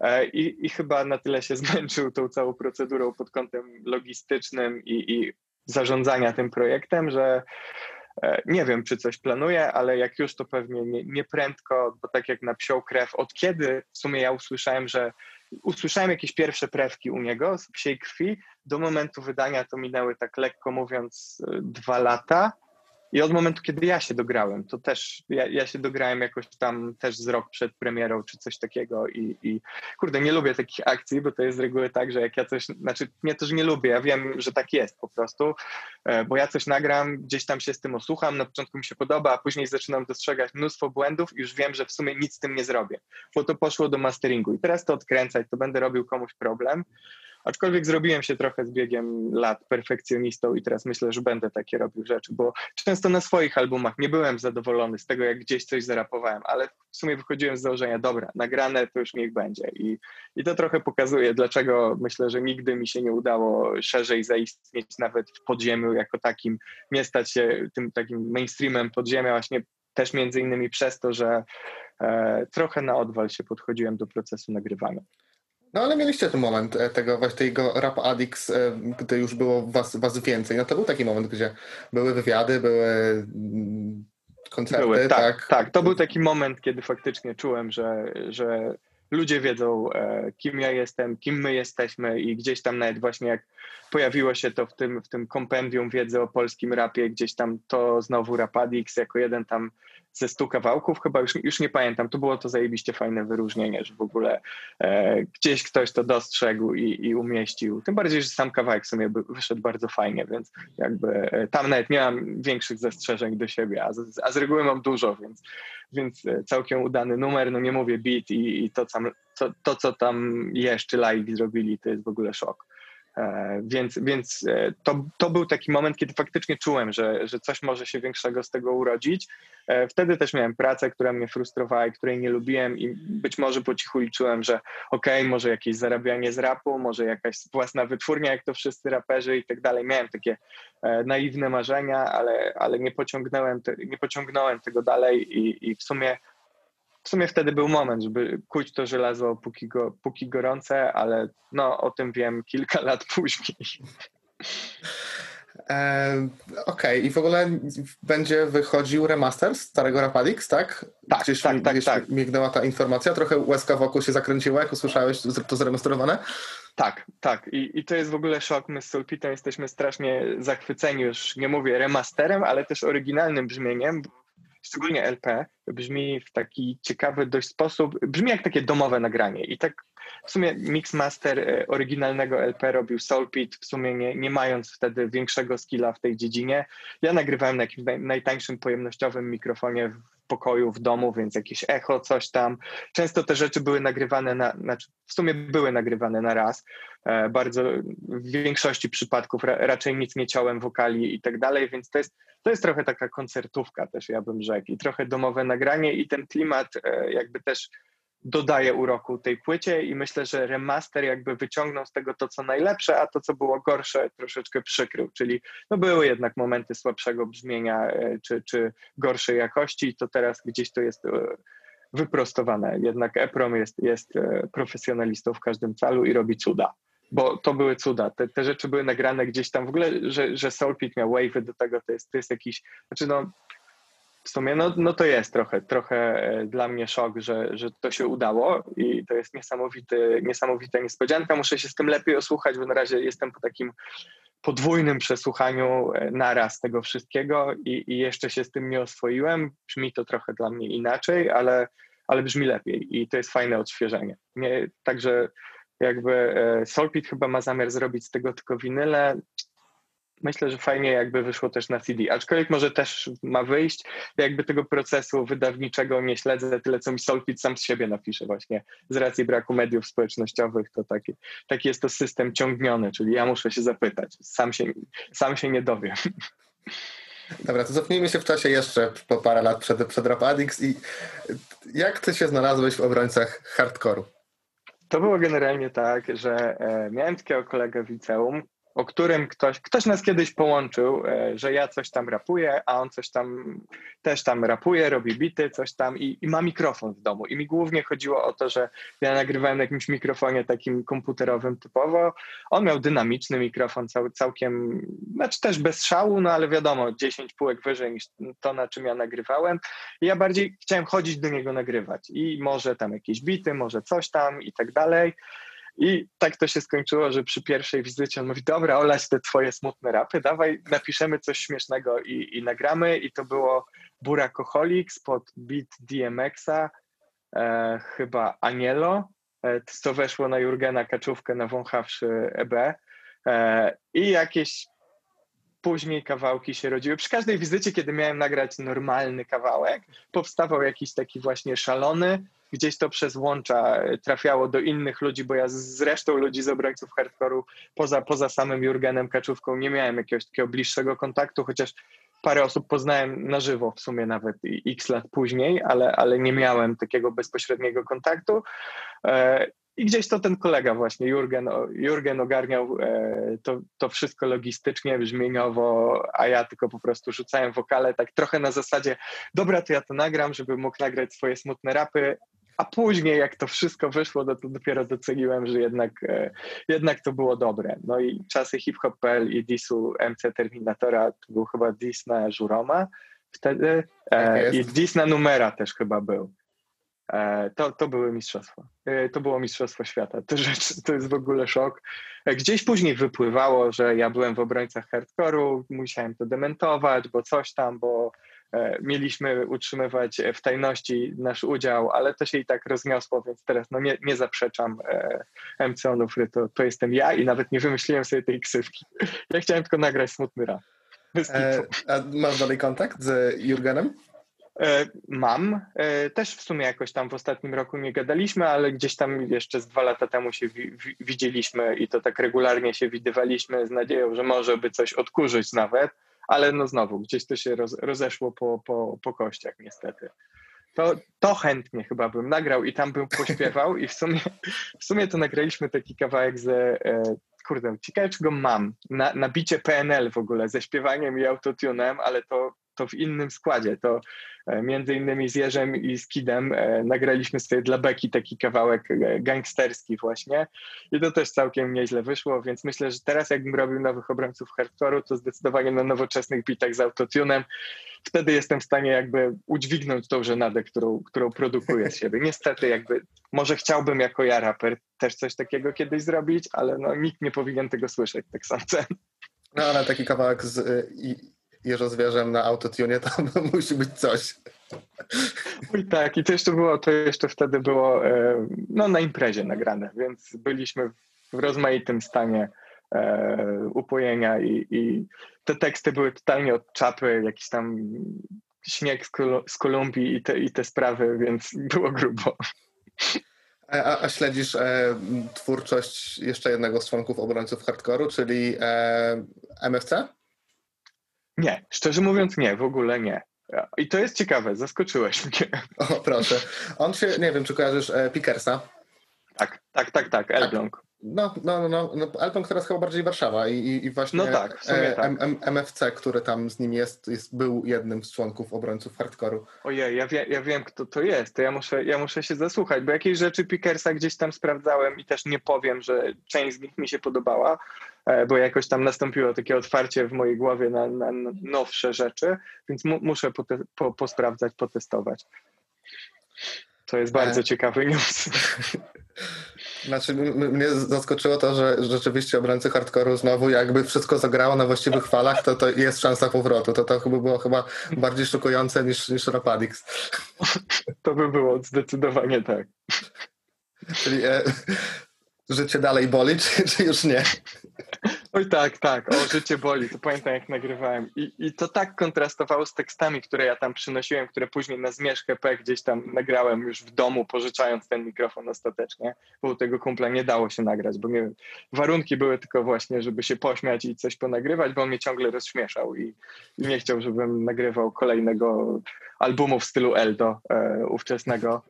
E, I, I chyba na tyle się zmęczył tą całą procedurą pod kątem logistycznym i, i zarządzania tym projektem, że e, nie wiem, czy coś planuje, ale jak już to pewnie nie, nie prędko, bo tak jak na psią krew, od kiedy w sumie ja usłyszałem, że usłyszałem jakieś pierwsze prewki u niego z psiej krwi, do momentu wydania to minęły tak lekko mówiąc e, dwa lata. I od momentu, kiedy ja się dograłem, to też ja, ja się dograłem jakoś tam też z rok przed premierą czy coś takiego i, i kurde, nie lubię takich akcji, bo to jest z reguły tak, że jak ja coś, znaczy nie to, że nie lubię, ja wiem, że tak jest po prostu, e, bo ja coś nagram, gdzieś tam się z tym osłucham, na początku mi się podoba, a później zaczynam dostrzegać mnóstwo błędów i już wiem, że w sumie nic z tym nie zrobię, bo to poszło do masteringu. I teraz to odkręcać, to będę robił komuś problem, Aczkolwiek zrobiłem się trochę z biegiem lat perfekcjonistą i teraz myślę, że będę takie robił rzeczy, bo często na swoich albumach nie byłem zadowolony z tego, jak gdzieś coś zarapowałem, ale w sumie wychodziłem z założenia, dobra, nagrane to już niech będzie. I, i to trochę pokazuje, dlaczego myślę, że nigdy mi się nie udało szerzej zaistnieć nawet w podziemiu jako takim, nie stać się tym takim mainstreamem podziemia właśnie też między innymi przez to, że e, trochę na odwal się podchodziłem do procesu nagrywania. No ale mieliście ten moment e, tego właśnie tego Rap Addicts, e, gdy już było was, was więcej. No to był taki moment, gdzie były wywiady, były mm, koncerty, Były, tak? tak, tak. To był taki moment, kiedy faktycznie czułem, że, że ludzie wiedzą, e, kim ja jestem, kim my jesteśmy i gdzieś tam nawet właśnie jak pojawiło się to w tym, w tym kompendium wiedzy o polskim rapie, gdzieś tam to znowu Rapadix jako jeden tam ze stu kawałków, chyba już, już nie pamiętam, to było to zajebiście fajne wyróżnienie, że w ogóle e, gdzieś ktoś to dostrzegł i, i umieścił. Tym bardziej, że sam kawałek w sumie wyszedł bardzo fajnie, więc jakby e, tam nawet nie mam większych zastrzeżeń do siebie, a z, a z reguły mam dużo, więc, więc e, całkiem udany numer, no nie mówię beat i, i to, sam, to, to, co tam jeszcze live zrobili, to jest w ogóle szok. E, więc więc e, to, to był taki moment, kiedy faktycznie czułem, że, że coś może się większego z tego urodzić. E, wtedy też miałem pracę, która mnie frustrowała i której nie lubiłem i być może po cichu liczyłem, że okej, okay, może jakieś zarabianie z rapu, może jakaś własna wytwórnia, jak to wszyscy raperzy i tak dalej. Miałem takie naiwne marzenia, ale, ale nie, pociągnąłem te, nie pociągnąłem tego dalej i, i w sumie w sumie wtedy był moment, żeby kuć to żelazo póki, go, póki gorące, ale no o tym wiem kilka lat później. E, Okej, i w ogóle będzie wychodził remaster starego Rapadix, tak? Tak, Gdzieś, tak, tak, gdzieś tak. mignęła ta informacja, trochę łezka wokół się zakręciła, jak usłyszałeś to zremasterowane? Tak, tak. I, I to jest w ogóle szok. My z Sulpitem jesteśmy strasznie zachwyceni już, nie mówię remasterem, ale też oryginalnym brzmieniem. Szczególnie LP brzmi w taki ciekawy dość sposób, brzmi jak takie domowe nagranie. I tak w sumie mixmaster e, oryginalnego LP robił Soulpit, w sumie nie, nie mając wtedy większego skilla w tej dziedzinie. Ja nagrywałem na jakimś naj, najtańszym pojemnościowym mikrofonie w pokoju, w domu, więc jakieś echo, coś tam. Często te rzeczy były nagrywane na, znaczy w sumie były nagrywane na raz. E, Bardzo w większości przypadków ra, raczej nic nie ciąłem wokali i tak dalej, więc to jest, to jest trochę taka koncertówka też, ja bym rzekł, i trochę domowe nagranie i ten klimat e, jakby też dodaje uroku tej płycie i myślę, że remaster jakby wyciągnął z tego to, co najlepsze, a to, co było gorsze, troszeczkę przykrył, czyli no były jednak momenty słabszego brzmienia e, czy, czy gorszej jakości i to teraz gdzieś to jest e, wyprostowane. Jednak EPROM jest, jest e, profesjonalistą w każdym calu i robi cuda. Bo to były cuda. Te, te rzeczy były nagrane gdzieś tam w ogóle, że, że Soulpit miał wave'y do tego, to jest, to jest jakiś, znaczy no w sumie no, no to jest trochę, trochę e, dla mnie szok, że, że to się udało i to jest niesamowity, niesamowita niespodzianka. Muszę się z tym lepiej osłuchać, bo na razie jestem po takim podwójnym przesłuchaniu e, naraz tego wszystkiego i, i jeszcze się z tym nie oswoiłem. Brzmi to trochę dla mnie inaczej, ale, ale brzmi lepiej i to jest fajne odświeżenie. Nie, także jakby e, Solpit chyba ma zamiar zrobić z tego tylko winyle. Myślę, że fajnie jakby wyszło też na CD, aczkolwiek może też ma wyjść. Jakby tego procesu wydawniczego nie śledzę tyle, co mi Solpit sam z siebie napisze właśnie. Z racji braku mediów społecznościowych to taki, taki jest to system ciągniony, czyli ja muszę się zapytać. Sam się, sam się nie dowiem. Dobra, to cofnijmy się w czasie jeszcze po parę lat przed, przed Rap Addicts i jak ty się znalazłeś w obrońcach hardkoru? To było generalnie tak, że e, miałem takiego kolegę w liceum, o którym ktoś, ktoś nas kiedyś połączył, e, że ja coś tam rapuję, a on coś tam też tam rapuje, robi bity, coś tam i, i ma mikrofon w domu. I mi głównie chodziło o to, że ja nagrywałem na jakimś mikrofonie takim komputerowym typowo. On miał dynamiczny mikrofon, cał, całkiem, znaczy też bez szału, no ale wiadomo, 10 półek wyżej niż to, na czym ja nagrywałem. I ja bardziej chciałem chodzić do niego nagrywać i może tam jakieś bity, może coś tam i tak dalej. I tak to się skończyło, że przy pierwszej wizycie on mówi, dobra, olać te twoje smutne rapy, dawaj, napiszemy coś śmiesznego i, i nagramy. I to było Burakoholik spod beat DMX-a, e, chyba Anielo, e, co weszło na Jurgena Kaczówkę na wąchawszy EB. E, I jakieś później kawałki się rodziły. Przy każdej wizycie, kiedy miałem nagrać normalny kawałek, powstawał jakiś taki właśnie szalony, gdzieś to przez łącza e, trafiało do innych ludzi, bo ja z resztą ludzi z obrońców hardkoru, poza, poza samym Jurgenem Kaczówką, nie miałem jakiegoś takiego bliższego kontaktu, chociaż parę osób poznałem na żywo w sumie nawet x lat później, ale, ale nie miałem takiego bezpośredniego kontaktu. E, I gdzieś to ten kolega właśnie, Jurgen, Jurgen ogarniał e, to, to wszystko logistycznie, brzmieniowo, a ja tylko po prostu rzucałem wokale tak trochę na zasadzie, dobra, to ja to nagram, żeby mógł nagrać swoje smutne rapy, a później jak to wszystko wyszło, no to dopiero doceniłem, że jednak, e, jednak to było dobre. No i czasy hip-hop.pl i disu MC Terminatora, to był chyba dis na Żuroma wtedy Tak e, jest. i dis na Numera też chyba był. E, To, to były mistrzostwa. To było mistrzostwo świata. To, rzecz, to jest w ogóle szok. Gdzieś później wypływało, że ja byłem w obrońcach hardkoru, musiałem to dementować, bo coś tam, bo mieliśmy utrzymywać w tajności nasz udział, ale to się i tak rozniosło, więc teraz no nie, nie zaprzeczam e, MC Onufry, to, to jestem ja i nawet nie wymyśliłem sobie tej ksywki. Ja chciałem tylko nagrać smutny rap. E, a masz dalej kontakt z Jurgenem? E, Mam. E, Też w sumie jakoś tam w ostatnim roku nie gadaliśmy, ale gdzieś tam jeszcze z dwa lata temu się wi- widzieliśmy i to tak regularnie się widywaliśmy z nadzieją, że może by coś odkurzyć nawet, ale no znowu, gdzieś to się roz, rozeszło po, po, po kościach niestety. To, to chętnie chyba bym nagrał i tam bym pośpiewał i w sumie, w sumie to nagraliśmy taki kawałek ze, e, kurde, ciekawe czy go mam, na, na bicie PNL w ogóle, ze śpiewaniem i autotunem, ale to to w innym składzie. To e, między innymi z Jerzem i z Kidem e, nagraliśmy sobie dla Beki taki kawałek e, gangsterski właśnie i to też całkiem nieźle wyszło, więc myślę, że teraz jakbym robił nowych obrońców hardcore'u, to zdecydowanie na nowoczesnych bitach z autotunem. Wtedy jestem w stanie jakby udźwignąć tą żenadę, którą, którą produkuję z siebie. Niestety jakby, może chciałbym jako ja raper też coś takiego kiedyś zrobić, ale no nikt nie powinien tego słyszeć, tak sądzę. No ale taki kawałek z y, Jeżozwierzem na autotune to musi być coś. I tak, i to jeszcze było, to jeszcze wtedy było e, no, na imprezie nagrane, więc byliśmy w rozmaitym stanie e, upojenia i, i te teksty były totalnie od czapy, jakiś tam śnieg z, Kolu- z Kolumbii i te, i te sprawy, więc było grubo. A, a śledzisz e, twórczość jeszcze jednego z członków obrońców hardcore'u, czyli e, MFC? Nie, szczerze mówiąc nie, w ogóle nie. I to jest ciekawe, zaskoczyłeś mnie. O, proszę. On się, nie wiem, czy kojarzysz e, Pickersa? Tak, tak, tak, tak, Elbląg. No, no, no, no, no Elbląg teraz chyba bardziej Warszawa i, i, właśnie No tak, e, tak. M, MFC, który tam z nim jest, jest, był jednym z członków obrońców hardcore'u. Ojej, ja, wie, ja wiem, kto to jest, to ja muszę, ja muszę się zasłuchać, bo jakieś rzeczy Pickersa gdzieś tam sprawdzałem i też nie powiem, że część z nich mi się podobała, e, bo jakoś tam nastąpiło takie otwarcie w mojej głowie na, na na nowsze rzeczy, więc mu, muszę pote, po, posprawdzać, potestować. To jest bardzo E. ciekawy news. Znaczy, mnie zaskoczyło to, że rzeczywiście obrońcy hardcore'u znowu jakby wszystko zagrało na właściwych falach, to, to jest szansa powrotu. To, to chyba było chyba bardziej szokujące niż, niż Rapadix. To by było zdecydowanie tak. Czyli e, życie dalej boli, czy, czy już nie? Oj tak, tak, o życie boli, to pamiętam jak nagrywałem. I, i to tak kontrastowało z tekstami, które ja tam przynosiłem, które później na Zmierzch P gdzieś tam nagrałem już w domu, pożyczając ten mikrofon ostatecznie, bo tego kumpla nie dało się nagrać, bo mnie, warunki były tylko właśnie, żeby się pośmiać i coś ponagrywać, bo on mnie ciągle rozśmieszał i, i nie chciał, żebym nagrywał kolejnego albumu w stylu Eldo e, ówczesnego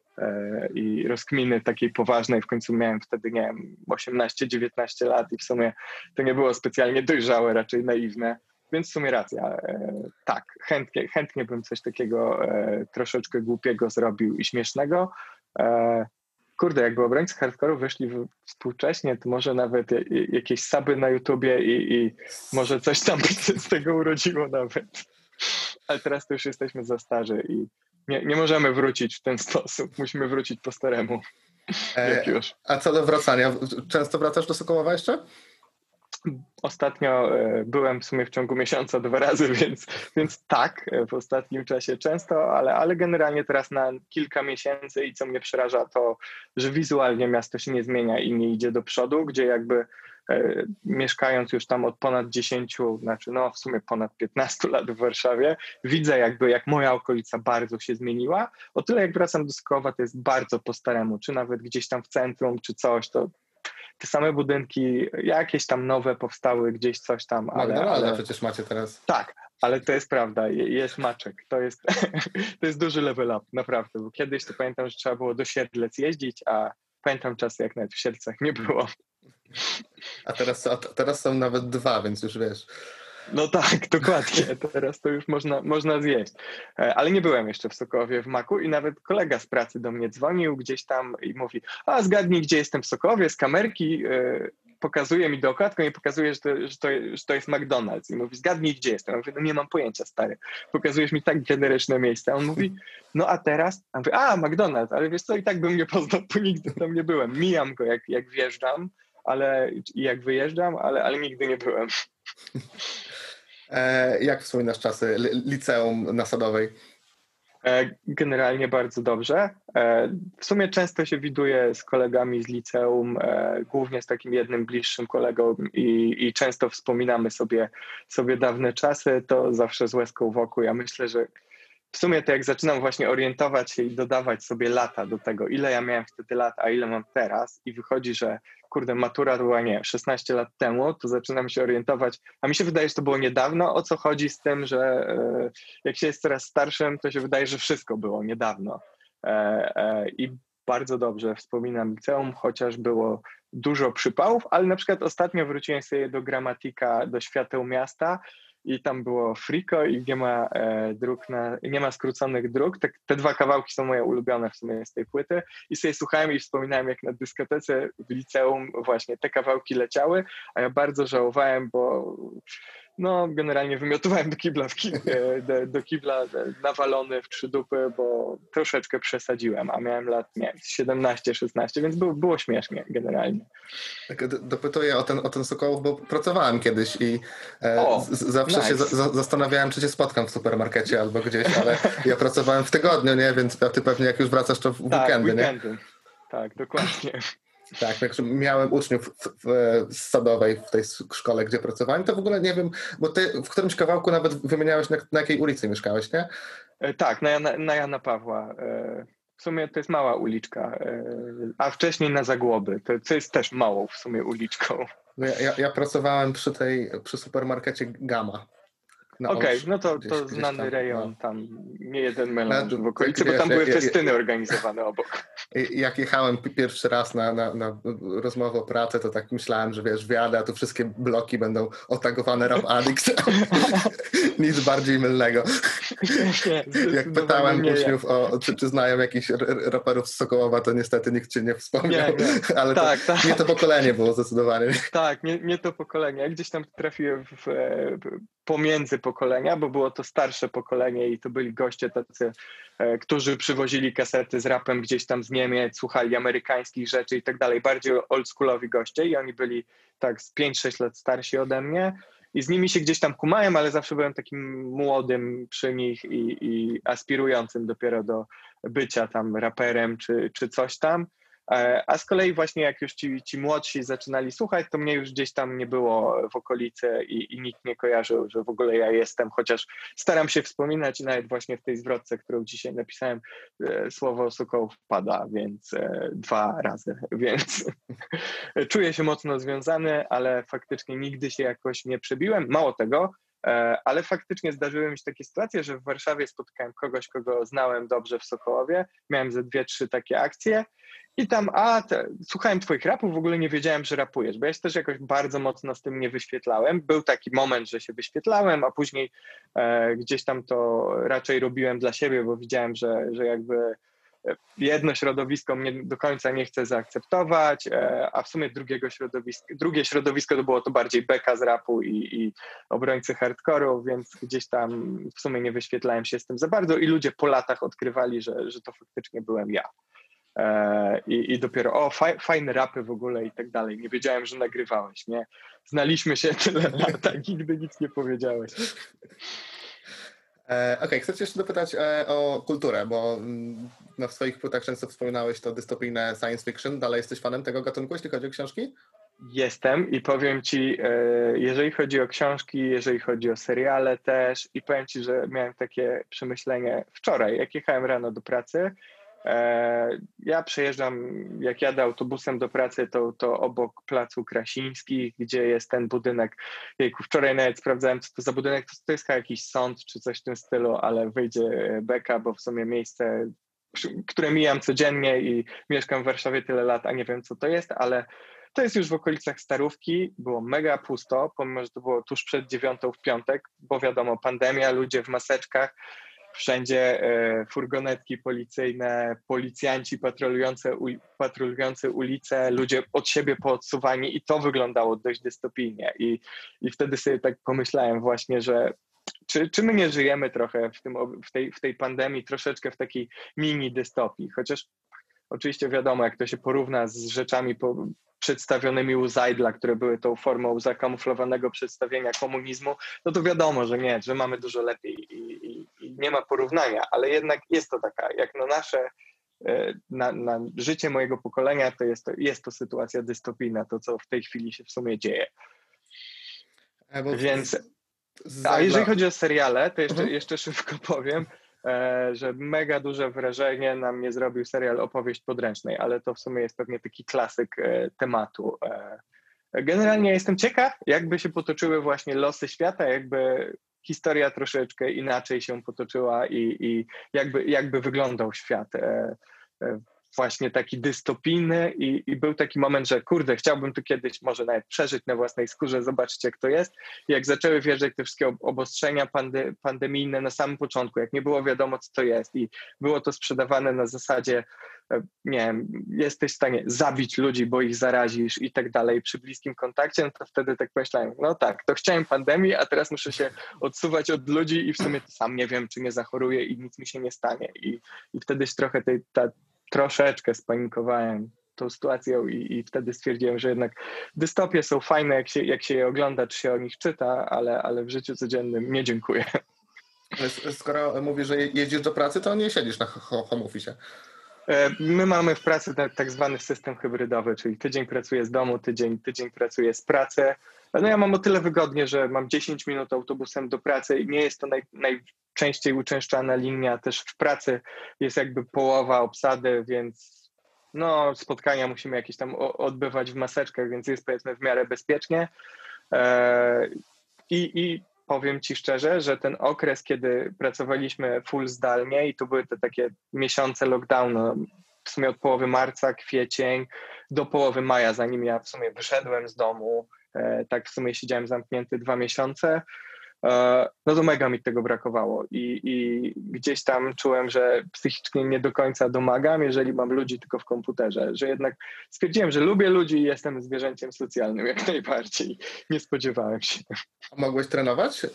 i rozkminy takiej poważnej, w końcu miałem wtedy, nie wiem, 18-19 lat i w sumie to nie było specjalnie dojrzałe, raczej naiwne, więc w sumie racja. E, tak, chętnie, chętnie bym coś takiego e, troszeczkę głupiego zrobił i śmiesznego. E, kurde, jakby obrońcy hardcore'u wyszli współcześnie, to może nawet jakieś suby na YouTubie i, i może coś tam by się z tego urodziło nawet. Ale teraz to już jesteśmy za starzy i nie, nie możemy wrócić w ten sposób. Musimy wrócić po staremu, jak E, już. a co do wracania, często wracasz do Sokołowa jeszcze? Ostatnio e, byłem w sumie w ciągu miesiąca dwa razy, więc, więc tak, e, w ostatnim czasie często, ale, ale generalnie teraz na kilka miesięcy i co mnie przeraża to, że wizualnie miasto się nie zmienia i nie idzie do przodu, gdzie jakby e, mieszkając już tam od ponad 10, znaczy no w sumie ponad 15 lat w Warszawie, widzę jakby jak moja okolica bardzo się zmieniła. O tyle jak wracam do Skowa, to jest bardzo po staremu, czy nawet gdzieś tam w centrum, czy coś, to te same budynki, jakieś tam nowe powstały, gdzieś coś tam, ale, McDonalda ale przecież macie teraz. tak, ale to jest prawda, je- jest maczek, to jest, to jest duży level up, naprawdę, bo kiedyś to pamiętam, że trzeba było do Siedlec jeździć, a pamiętam czasy, jak nawet w Siedlcach nie było. A teraz, a teraz są nawet dwa, więc już wiesz. No tak, dokładnie. Teraz to już można, można zjeść. E, Ale nie byłem jeszcze w Sokowie w Maku i nawet kolega z pracy do mnie dzwonił gdzieś tam i mówi, a zgadnij, gdzie jestem w Sokowie, z kamerki e, pokazuje mi dookoła, tylko nie pokazuje, że to, że, to, że to jest McDonald's. I mówi, zgadnij, gdzie jestem. Ja mówię, no nie mam pojęcia, stary. Pokazujesz mi tak generyczne miejsce. A on mówi, no a teraz? A mówię, a McDonald's, ale wiesz co, i tak bym nie poznał, bo nigdy tam nie byłem. Mijam go, jak, jak wjeżdżam, ale i jak wyjeżdżam, ale, ale nigdy nie byłem. E, jak wspominasz czasy li- liceum na Sadowej? E, Generalnie bardzo dobrze. E, W sumie często się widuję z kolegami z liceum, głównie z takim jednym bliższym kolegą i, i często wspominamy sobie, sobie dawne czasy, to zawsze z łezką wokół. Ja myślę, że w sumie to jak zaczynam właśnie orientować się i dodawać sobie lata do tego, ile ja miałem wtedy lat, a ile mam teraz i wychodzi, że kurde, matura była, nie, 16 lat temu, to zaczynam się orientować, a mi się wydaje, że to było niedawno, o co chodzi z tym, że e, jak się jest coraz starszym, to się wydaje, że wszystko było niedawno. E, e, I bardzo dobrze wspominam liceum, chociaż było dużo przypałów, ale na przykład ostatnio wróciłem sobie do gramatika, do świateł miasta i tam było Frico i nie ma e, dróg na, nie ma skróconych dróg. Te, te dwa kawałki są moje ulubione w sumie z tej płyty i sobie słuchałem i wspominałem jak na dyskotece w liceum właśnie te kawałki leciały, a ja bardzo żałowałem, bo no generalnie wymiotowałem do kibla, w e, do, do kibla nawalony w trzy dupy, bo troszeczkę przesadziłem, a miałem lat, nie 17-16, więc było, było śmiesznie generalnie. Tak, dopytuję o ten, o ten Sokołów, bo pracowałem kiedyś i e, O, z, zawsze nice. się za, za- zastanawiałem, czy cię spotkam w supermarkecie albo gdzieś, ale ja pracowałem w tygodniu, nie? Więc ty pewnie jak już wracasz, to w Tak, weekendy, nie? weekendy. Tak, dokładnie. Tak, także miałem uczniów w, w, w sadowej, w tej szkole, gdzie pracowałem, to w ogóle nie wiem, bo ty w którymś kawałku nawet wymieniałeś, na, na jakiej ulicy mieszkałeś, nie? E, Tak, na Jana, na Jana Pawła. E, W sumie to jest mała uliczka, e, a wcześniej na Zagłoby, to, co jest też małą w sumie uliczką. Ja, ja, ja pracowałem przy tej, przy supermarkecie Gama. Na Okej, Olsz- no to, to znany tam, rejon, no. tam nie jeden melanż w okolicy, bo tam były festyny organizowane obok. Jak jechałem pi- pierwszy raz na, na, na rozmowę o pracę, to tak myślałem, że wiesz, wjadę, a tu wszystkie bloki będą otagowane Rap Addict. Nic bardziej mylnego. Nie, Jak pytałem nie uczniów, o, czy, czy znają jakichś raperów z Sokołowa, to niestety nikt cię nie wspomniał. Ale Tak, to, tak. nie to pokolenie było zdecydowanie. Tak, nie, nie to pokolenie. Ja gdzieś tam trafiłem w, pomiędzy pokolenia, bo było to starsze pokolenie i to byli goście tacy, e, którzy przywozili kasety z rapem gdzieś tam z Niemiec, słuchali amerykańskich rzeczy i tak dalej. Bardziej oldschoolowi goście i oni byli tak z 5-6 lat starsi ode mnie. I z nimi się gdzieś tam kumałem, ale zawsze byłem takim młodym przy nich i, i aspirującym dopiero do bycia tam raperem czy, czy coś tam. E, A z kolei właśnie jak już ci, ci młodsi zaczynali słuchać, to mnie już gdzieś tam nie było w okolicy i, i nikt nie kojarzył, że w ogóle ja jestem, chociaż staram się wspominać nawet właśnie w tej zwrotce, którą dzisiaj napisałem, e, słowo Sokołów pada, więc e, dwa razy, więc czuję się mocno związany, ale faktycznie nigdy się jakoś nie przebiłem. Mało tego, ale faktycznie zdarzyły mi się takie sytuacje, że w Warszawie spotkałem kogoś, kogo znałem dobrze w Sokołowie, miałem ze dwie, trzy takie akcje i tam, a te, słuchałem twoich rapów, w ogóle nie wiedziałem, że rapujesz, bo ja się też jakoś bardzo mocno z tym nie wyświetlałem. Był taki moment, że się wyświetlałem, a później e, gdzieś tam to raczej robiłem dla siebie, bo widziałem, że, że jakby e, jedno środowisko mnie do końca nie chce zaakceptować, e, a w sumie drugiego środowiska, drugie środowisko to było to bardziej beka z rapu i, i obrońcy hardkoru, więc gdzieś tam w sumie nie wyświetlałem się z tym za bardzo i ludzie po latach odkrywali, że, że to faktycznie byłem ja. E, I, I dopiero, o, faj, fajne rapy w ogóle i tak dalej. Nie wiedziałem, że nagrywałeś, nie? Znaliśmy się tyle lat, a nigdy nic nie powiedziałeś. E, Okej, chcę cię jeszcze dopytać e, o kulturę, bo mm, no, w swoich płytach często wspominałeś to dystopijne science fiction. Dalej jesteś fanem tego gatunku, jeśli chodzi o książki? Jestem i powiem ci, e, jeżeli chodzi o książki, jeżeli chodzi o seriale też i powiem ci, że miałem takie przemyślenie wczoraj, jak jechałem rano do pracy. E, Ja przejeżdżam, jak jadę autobusem do pracy, to, to obok Placu Krasińskich, gdzie jest ten budynek. Jejku, wczoraj nawet sprawdzałem, co to za budynek. To, to jest jakiś sąd czy coś w tym stylu, ale wyjdzie e, beka, bo w sumie miejsce, które mijam codziennie i mieszkam w Warszawie tyle lat, a nie wiem, co to jest, ale to jest już w okolicach Starówki, było mega pusto, pomimo, że to było tuż przed dziewiątą w piątek, bo wiadomo, pandemia, ludzie w maseczkach, wszędzie e, furgonetki policyjne, policjanci patrolujące, u, patrolujące ulice, ludzie od siebie poodsuwani i to wyglądało dość dystopijnie. I, i wtedy sobie tak pomyślałem właśnie, że czy, czy my nie żyjemy trochę w, tym, w, tej, w tej pandemii troszeczkę w takiej mini dystopii, chociaż oczywiście wiadomo, jak to się porówna z rzeczami po, przedstawionymi u Zajdla, które były tą formą zakamuflowanego przedstawienia komunizmu, no to wiadomo, że nie, że mamy dużo lepiej i, i, i nie ma porównania, ale jednak jest to taka, jak na nasze, e, na, na życie mojego pokolenia, to jest, to jest to sytuacja dystopijna, to co w tej chwili się w sumie dzieje. E, Więc a jeżeli chodzi o seriale, to jeszcze, Mhm. jeszcze szybko powiem, że mega duże wrażenie na mnie zrobił serial Opowieść podręcznej, ale to w sumie jest pewnie taki klasyk e, tematu. E, generalnie jestem ciekaw, jakby się potoczyły właśnie losy świata, jakby historia troszeczkę inaczej się potoczyła i, i jakby, jakby wyglądał świat. Właśnie taki dystopijny i, i, był taki moment, że kurde, chciałbym tu kiedyś może nawet przeżyć na własnej skórze, zobaczyć jak to jest. I jak zaczęły wjeżdżać te wszystkie obostrzenia pandy, pandemijne na samym początku, jak nie było wiadomo co to jest i było to sprzedawane na zasadzie e, nie wiem, jesteś w stanie zabić ludzi, bo ich zarazisz i tak dalej przy bliskim kontakcie, no to wtedy tak myślałem, no tak, to chciałem pandemii, a teraz muszę się odsuwać od ludzi i w sumie sam nie wiem, czy nie zachoruję i nic mi się nie stanie. I, i wtedy trochę tej, ta, troszeczkę spanikowałem tą sytuacją i, i wtedy stwierdziłem, że jednak dystopie są fajne, jak się, jak się je ogląda, czy się o nich czyta, ale, ale w życiu codziennym nie dziękuję. Skoro mówisz, że jeździsz do pracy, to nie siedzisz na home office. E, my mamy w pracy tak, tak zwany system hybrydowy, czyli tydzień pracuję z domu, tydzień, tydzień pracuję z pracy. No ja mam o tyle wygodnie, że mam 10 minut autobusem do pracy i nie jest to naj, najczęściej uczęszczana linia. Też w pracy jest jakby połowa obsady, więc no, spotkania musimy jakieś tam odbywać w maseczkach, więc jest powiedzmy w miarę bezpiecznie. E, I, i powiem Ci szczerze, że ten okres, kiedy pracowaliśmy full zdalnie i tu były te takie miesiące lockdownu, w sumie od połowy marca, kwiecień do połowy maja, zanim ja w sumie wyszedłem z domu, tak w sumie siedziałem zamknięty dwa miesiące, E, no to mega mi tego brakowało I, i gdzieś tam czułem, że psychicznie nie do końca domagam, jeżeli mam ludzi tylko w komputerze, że jednak stwierdziłem, że lubię ludzi i jestem zwierzęciem socjalnym jak najbardziej. Nie spodziewałem się. A mogłeś trenować?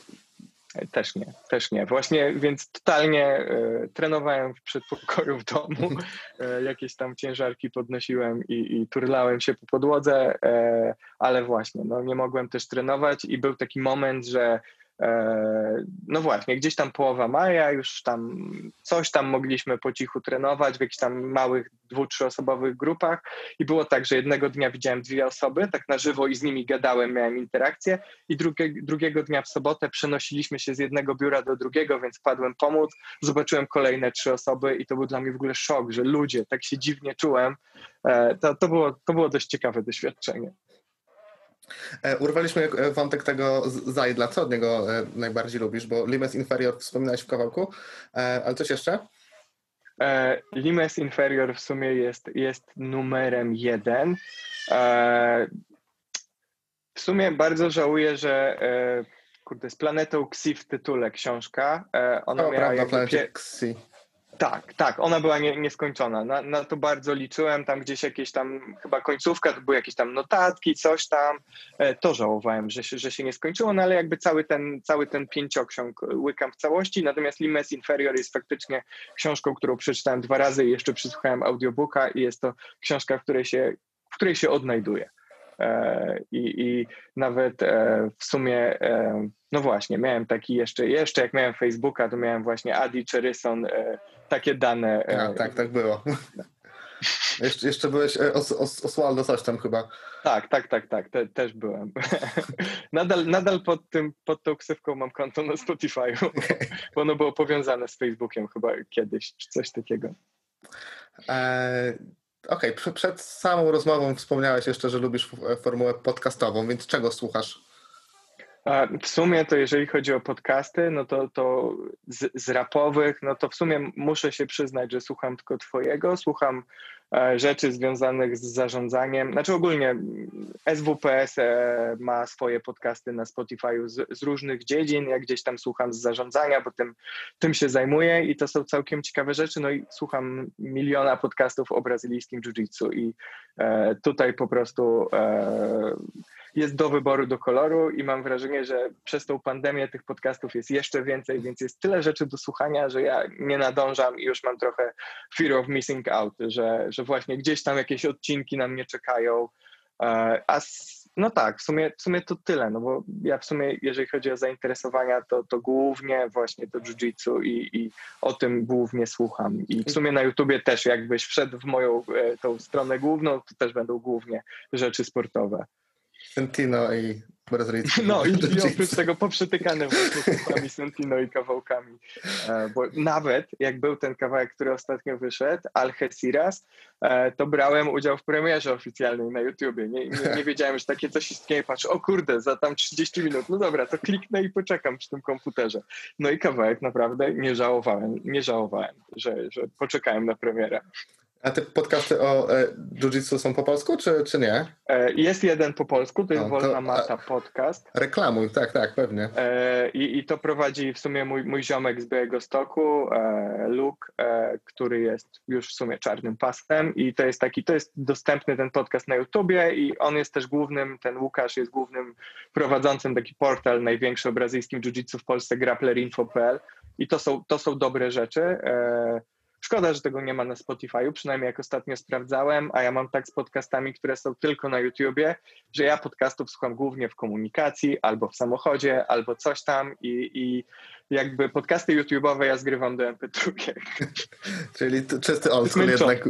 Też nie, też nie. Właśnie, więc totalnie y, trenowałem w przedpokoju w domu, y, jakieś tam ciężarki podnosiłem i, i turlałem się po podłodze, y, ale właśnie, no, nie mogłem też trenować i był taki moment, że no właśnie, gdzieś tam połowa maja, już tam coś tam mogliśmy po cichu trenować w jakichś tam małych dwu, trzyosobowych grupach i było tak, że jednego dnia widziałem dwie osoby, tak na żywo i z nimi gadałem, miałem interakcję i drugie, drugiego dnia w sobotę przenosiliśmy się z jednego biura do drugiego, więc padłem pomóc, zobaczyłem kolejne trzy osoby i to był dla mnie w ogóle szok, że ludzie, tak się dziwnie czułem. E, to, to, było, to było dość ciekawe doświadczenie. E, urwaliśmy e, wątek tego Zajdla. Co od niego e, najbardziej lubisz? Bo Limes Inferior wspominałeś w kawałku, ale coś jeszcze? Limes Inferior w sumie jest, jest numerem jeden. W sumie bardzo żałuję, że kurde, z planetą Xi w tytule książka. Ona o, miała prawda, Xi. Tak, tak, ona była nie, nieskończona. Na, na, to bardzo liczyłem, tam gdzieś jakieś tam, chyba końcówka, to były jakieś tam notatki, coś tam. E, to żałowałem, że się, że się nie skończyło, no ale jakby cały ten, cały ten pięcioksiąg łykam w całości, natomiast Limes Inferior jest faktycznie książką, którą przeczytałem dwa razy i jeszcze przysłuchałem audiobooka i jest to książka, w której się, w której się odnajduję. E, I, I, nawet e, w sumie, e, no właśnie, miałem taki jeszcze, jeszcze jak miałem Facebooka, to miałem właśnie Adi Cheryson, takie dane. A, tak, tak było. Jeszcze, jeszcze byłeś os, os, Oswaldo coś tam chyba. Tak, tak, tak, tak, te, też byłem. nadal nadal pod, tym, pod tą ksywką mam konto na Spotify, okay. bo ono było powiązane z Facebookiem chyba kiedyś, czy coś takiego. E, Okej, okay. przed samą rozmową wspomniałeś jeszcze, że lubisz formułę podcastową, więc czego słuchasz? W sumie to jeżeli chodzi o podcasty, no to, to z, z rapowych, no to w sumie muszę się przyznać, że słucham tylko twojego, słucham rzeczy związanych z zarządzaniem. Znaczy ogólnie SWPS e, ma swoje podcasty na Spotify z, z, różnych dziedzin. Ja gdzieś tam słucham z zarządzania, bo tym, tym się zajmuję i to są całkiem ciekawe rzeczy. No i słucham miliona podcastów o brazylijskim jiu-jitsu i e, tutaj po prostu e, jest do wyboru, do koloru i mam wrażenie, że przez tą pandemię tych podcastów jest jeszcze więcej, więc jest tyle rzeczy do słuchania, że ja nie nadążam i już mam trochę fear of missing out, że, że właśnie gdzieś tam jakieś odcinki na mnie czekają. E, a no tak, w sumie, w sumie to tyle, no bo ja w sumie, jeżeli chodzi o zainteresowania, to, to głównie właśnie to jiu-jitsu i, i o tym głównie słucham. I w sumie na YouTubie też jakbyś wszedł w moją e, tą stronę główną, to też będą głównie rzeczy sportowe. Sentino i Brazylijski. No i, i oprócz tego poprzytykane właśnie Sentino i kawałkami. E, bo nawet jak był ten kawałek, który ostatnio wyszedł, Algeciras, e, to brałem udział w premierze oficjalnej na YouTubie. Nie, nie, nie wiedziałem, że takie coś istnieje. Patrz, o kurde, za tam 30 minut. No dobra, to kliknę i poczekam przy tym komputerze. No i kawałek naprawdę nie żałowałem, nie żałowałem, że, że poczekałem na premierę. A te podcasty o e, jiu-jitsu są po polsku, czy, czy nie? E, jest jeden po polsku, to jest O, to- Wolna Mata Podcast. Reklamuj, tak, tak, pewnie. E, I, I to prowadzi w sumie mój, mój ziomek z Białego Stoku, e, Luke, e, który jest już w sumie czarnym pasem i to jest taki, to jest dostępny ten podcast na YouTubie i on jest też głównym, ten Łukasz jest głównym prowadzącym taki portal największy o brazylijskim jiu-jitsu w Polsce, grapplerinfo.pl i to są, to są dobre rzeczy. E, Szkoda, że tego nie ma na Spotify'u, przynajmniej jak ostatnio sprawdzałem, a ja mam tak z podcastami, które są tylko na YouTubie, że ja podcastów słucham głównie w komunikacji, albo w samochodzie, albo coś tam i, i jakby podcasty YouTube'owe ja zgrywam do MP2. Czyli t- czysty old school jednak.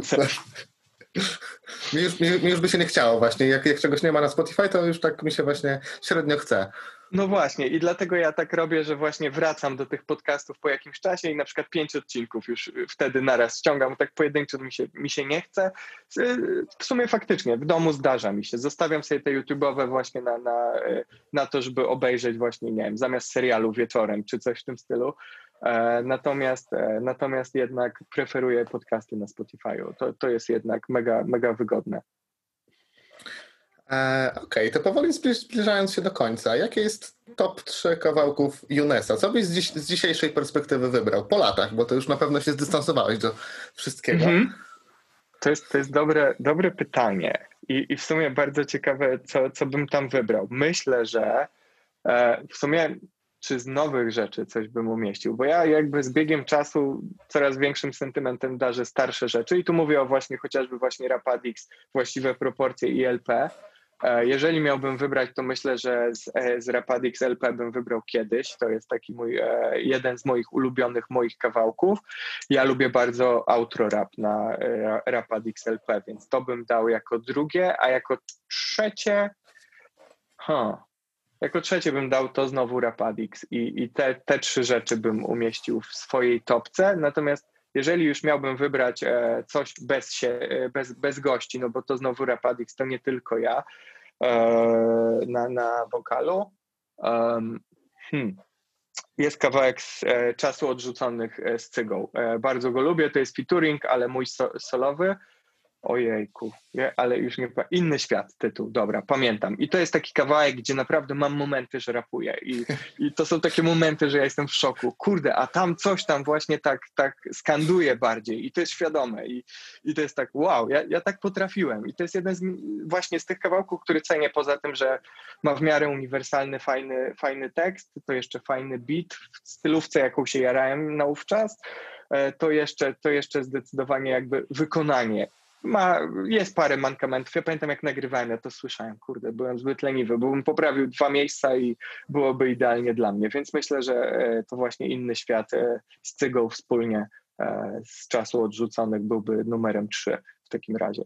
Mi już, mi, mi już by się nie chciało właśnie. Jak, jak czegoś nie ma na Spotify, to już tak mi się właśnie średnio chce. No właśnie i dlatego ja tak robię, że właśnie wracam do tych podcastów po jakimś czasie i na przykład pięć odcinków już wtedy naraz ściągam, tak pojedynczo mi się, mi się nie chce. W sumie faktycznie w domu zdarza mi się. Zostawiam sobie te YouTube'owe właśnie na, na, na to, żeby obejrzeć właśnie, nie wiem, zamiast serialu wieczorem czy coś w tym stylu. E, Natomiast, e, natomiast jednak preferuję podcasty na Spotify'u. To, to jest jednak mega, mega wygodne. E, Okej, to powoli zbliż, zbliżając się do końca, jakie jest top 3 kawałków Junesa? Co byś z, dziś, z dzisiejszej perspektywy wybrał? Po latach, bo to już na pewno się zdystansowałeś do wszystkiego. Mhm. To jest, to jest dobre, dobre pytanie I, i w sumie bardzo ciekawe, co, co bym tam wybrał. Myślę, że e, w sumie czy z nowych rzeczy coś bym umieścił, bo ja jakby z biegiem czasu coraz większym sentymentem darzę starsze rzeczy i tu mówię o właśnie chociażby właśnie Rapadix, właściwe proporcje i LP. E, Jeżeli miałbym wybrać, to myślę, że z, e, z Rapadix LP bym wybrał kiedyś. To jest taki mój, e, jeden z moich ulubionych moich kawałków. Ja lubię bardzo outro rap na Rapadix LP, więc to bym dał jako drugie, a jako trzecie huh, jako trzecie bym dał to znowu Rapadix i, i te, te trzy rzeczy bym umieścił w swojej topce, natomiast jeżeli już miałbym wybrać e, coś bez, się, e, bez, bez gości, no bo to znowu Rapadix, to nie tylko ja e, na, na wokalu. Hmm. Jest kawałek z czasu odrzuconych z Cygą. Bardzo go lubię, to jest featuring, ale mój so, solowy. Ojejku, nie, ale już nie. Inny świat tytuł, dobra, pamiętam. I to jest taki kawałek, gdzie naprawdę mam momenty, że rapuję. I, i to są takie momenty, że ja jestem w szoku. Kurde, a tam coś tam właśnie tak, tak skanduje bardziej i to jest świadome. I, i to jest tak, wow, ja, ja tak potrafiłem. I to jest jeden z właśnie z tych kawałków, który cenię poza tym, że ma w miarę uniwersalny, fajny, fajny tekst, to jeszcze fajny beat w stylówce, jaką się jarałem naówczas. E, To jeszcze, to jeszcze zdecydowanie jakby wykonanie ma, jest parę mankamentów. Ja pamiętam, jak nagrywałem, ja to słyszałem, kurde, byłem zbyt leniwy, byłbym poprawił dwa miejsca i byłoby idealnie dla mnie, więc myślę, że e, to właśnie inny świat e, z Cygą wspólnie e, z czasu odrzuconych byłby numerem trzy w takim razie.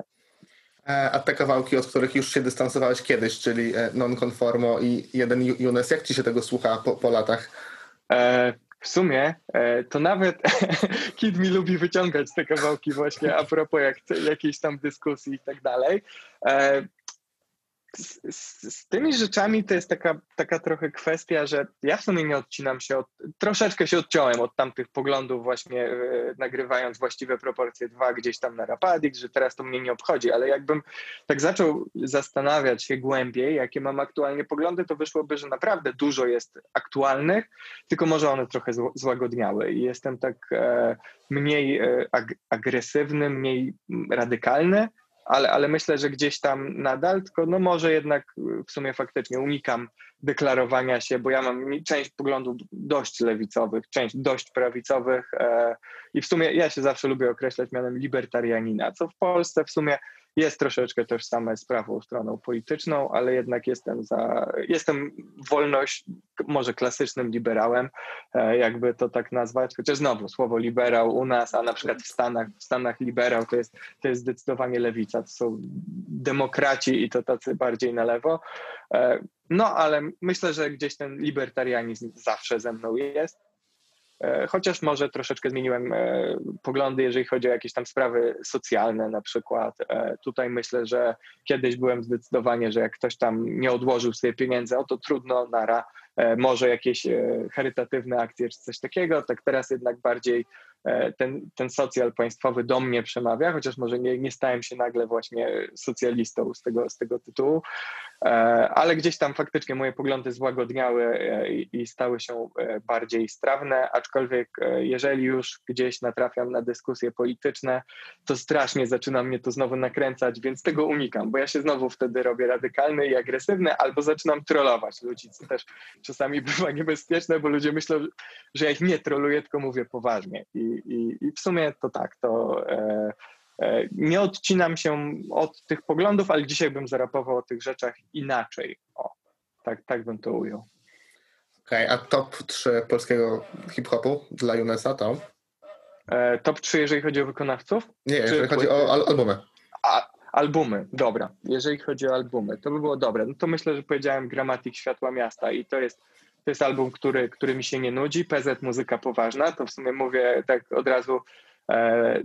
A te kawałki, od których już się dystansowałeś kiedyś, czyli Non-Conformo i jeden Ju- Junes, jak ci się tego słucha po, po latach? E, w sumie e, to nawet Kid mi lubi wyciągać te kawałki właśnie a propos jak, jakiejś tam dyskusji i tak dalej. Z, z, tymi rzeczami to jest taka, taka trochę kwestia, że ja w sumie nie odcinam się od, troszeczkę się odciąłem od tamtych poglądów właśnie e, nagrywając właściwe proporcje dwa gdzieś tam na Rapadix, że teraz to mnie nie obchodzi, ale jakbym tak zaczął zastanawiać się głębiej, jakie mam aktualnie poglądy, to wyszłoby, że naprawdę dużo jest aktualnych, tylko może one trochę zł- złagodniały. I jestem tak e, mniej e, ag- agresywny, mniej radykalny, ale, ale myślę, że gdzieś tam nadal, tylko no może jednak y, w sumie faktycznie unikam deklarowania się, bo ja mam część poglądów dość lewicowych, część dość prawicowych e, i w sumie ja się zawsze lubię określać mianem libertarianina, co w Polsce w sumie jest troszeczkę tożsame z prawą stroną polityczną, ale jednak jestem za, jestem wolność, może klasycznym liberałem, e, jakby to tak nazwać, chociaż znowu słowo liberał u nas, a na przykład w Stanach, w Stanach liberał to jest, to jest zdecydowanie lewica, to są demokraci i to tacy bardziej na lewo. E, No, ale myślę, że gdzieś ten libertarianizm zawsze ze mną jest. E, Chociaż może troszeczkę zmieniłem e, poglądy, jeżeli chodzi o jakieś tam sprawy socjalne na przykład. E, Tutaj myślę, że kiedyś byłem zdecydowanie, że jak ktoś tam nie odłożył sobie pieniędzy, o to trudno, nara, może jakieś charytatywne akcje czy coś takiego, tak teraz jednak bardziej ten, ten socjal państwowy do mnie przemawia, chociaż może nie, nie stałem się nagle właśnie socjalistą z tego, z tego tytułu, ale gdzieś tam faktycznie moje poglądy złagodniały e, i, stały się e, bardziej strawne, aczkolwiek e, jeżeli już gdzieś natrafiam na dyskusje polityczne, to strasznie zaczyna mnie to znowu nakręcać, więc tego unikam, bo ja się znowu wtedy robię radykalny i agresywny, albo zaczynam trollować ludzi, co też czasami bywa niebezpieczne, bo ludzie myślą, że ja ich nie troluję, tylko mówię poważnie. I, i, i w sumie to tak, to e, e, nie odcinam się od tych poglądów, ale dzisiaj bym zarapował o tych rzeczach inaczej. O, tak, tak bym to ujął. Okej, a top 3 polskiego hip-hopu dla Junesa to? E, top 3, jeżeli chodzi o wykonawców? Nie, jeżeli Czy chodzi o al- albumy. A, albumy, dobra. Jeżeli chodzi o albumy, to by było dobre. No to myślę, że powiedziałem Gramatik Światła Miasta i to jest, to jest album, który, który mi się nie nudzi. PZ Muzyka Poważna, to w sumie mówię tak od razu e,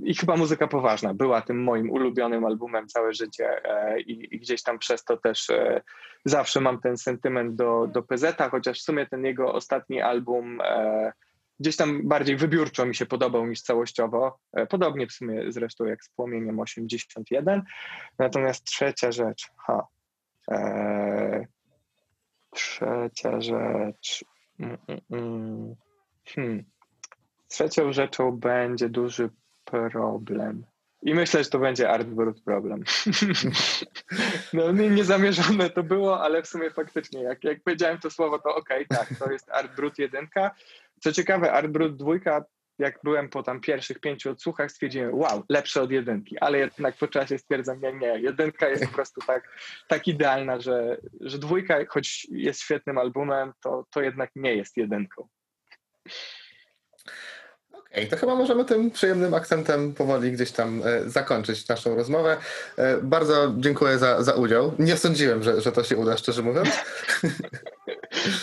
i chyba Muzyka Poważna była tym moim ulubionym albumem całe życie e, i, gdzieś tam przez to też e, zawsze mam ten sentyment do, do PZ-a, chociaż w sumie ten jego ostatni album e, gdzieś tam bardziej wybiórczo mi się podobał niż całościowo. E, Podobnie w sumie zresztą jak z Płomieniem 81. Natomiast trzecia rzecz, ha, e, trzecia rzecz, mm, mm, mm, hmm. Trzecią rzeczą będzie duży problem. I myślę, że to będzie Art Brut problem. no nie, niezamierzone to było, ale w sumie faktycznie, jak, jak powiedziałem to słowo, to okej, tak, to jest Art Brut 1. Co ciekawe, Art Brut 2, jak byłem po tam pierwszych pięciu odsłuchach, stwierdziłem, wow, lepsze od jedynki, ale jednak po czasie stwierdzam, nie, nie, jedynka jest po prostu tak, tak idealna, że, że dwójka, choć jest świetnym albumem, to, to jednak nie jest jedynką. Okej, to chyba możemy tym przyjemnym akcentem powoli gdzieś tam e, zakończyć naszą rozmowę. E, bardzo dziękuję za, za udział. Nie sądziłem, że, że to się uda, szczerze mówiąc.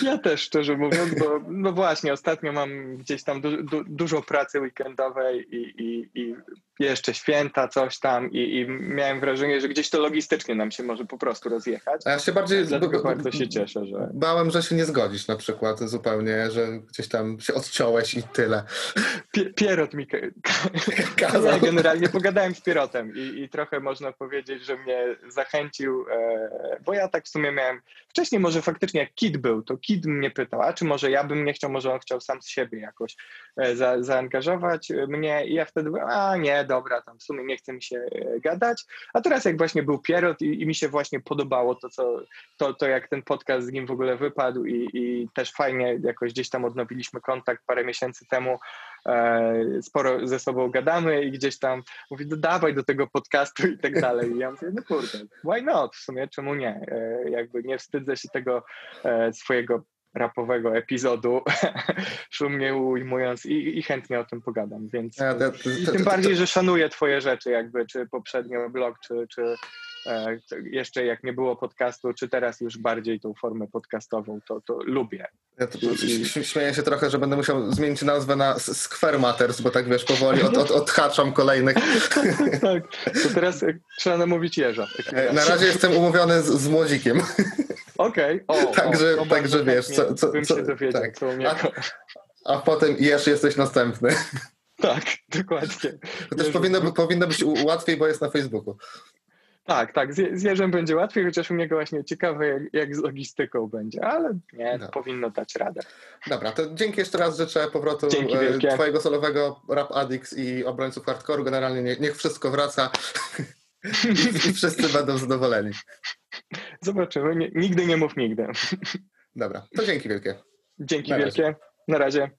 Ja też, szczerze mówiąc, bo no właśnie, ostatnio mam gdzieś tam du, du, dużo pracy weekendowej i, i, i jeszcze święta, coś tam i, i miałem wrażenie, że gdzieś to logistycznie nam się może po prostu rozjechać. A ja się bardziej Dlatego b- bardzo się cieszę, że... bałem, że się nie zgodzisz na przykład zupełnie, że gdzieś tam się odciąłeś i tyle. Pie, Pierot mi ka- Kazał. Ja generalnie pogadałem z Pierotem i, i trochę można powiedzieć, że mnie zachęcił, e, bo ja tak w sumie miałem, wcześniej może faktycznie jak Kid był, to Kid mnie pytał, a czy może ja bym nie chciał, może on chciał sam z siebie jakoś e, za, zaangażować mnie i ja wtedy byłem, a nie, dobra, tam w sumie nie chce mi się e, gadać, a teraz jak właśnie był Pierot i, i mi się właśnie podobało to, co, to, to jak ten podcast z nim w ogóle wypadł i, i też fajnie jakoś gdzieś tam odnowiliśmy kontakt parę miesięcy temu, e, sporo ze sobą gadamy i gdzieś tam mówi, no dawaj do tego podcastu i tak dalej. I ja mówię, no kurde, why not? W sumie czemu nie? E, jakby nie wstydzę się tego e, swojego rapowego epizodu, szumnie ujmując i, i chętnie o tym pogadam, więc Ja- ja- i to- tym to- bardziej, że szanuję twoje rzeczy jakby, czy poprzednio blog, czy, czy e, to jeszcze jak nie było podcastu, czy teraz już bardziej tą formę podcastową, to, to lubię. Ja to, śmieję się trochę, że będę musiał zmienić nazwę na Square Matters, bo tak wiesz, powoli od, od, odhaczam kolejnych. tak, to teraz e, trzeba namówić takim E, Na razie. jestem umówiony z, z młodzikiem. Okej, o, Także- o, także wiesz, chętnie co- co- bym co- się dowiedział, tak. co niego. A potem Jerz jesteś następny. Tak, dokładnie. To też powinno, no- powinno być łatwiej, bo jest na Facebooku. Tak, tak, z, z Jerzem będzie łatwiej, chociaż u niego właśnie ciekawe, jak, jak z logistyką będzie, ale nie, No. powinno dać radę. Dobra, to dzięki jeszcze raz życzę powrotu e, twojego solowego Rap Addicts i obrońców hardcore'u. Generalnie nie, niech wszystko wraca i wszyscy będą zadowoleni. Zobaczymy, nie, nigdy nie mów nigdy. Dobra, to dzięki wielkie. Dzięki Na razie. wielkie, na razie.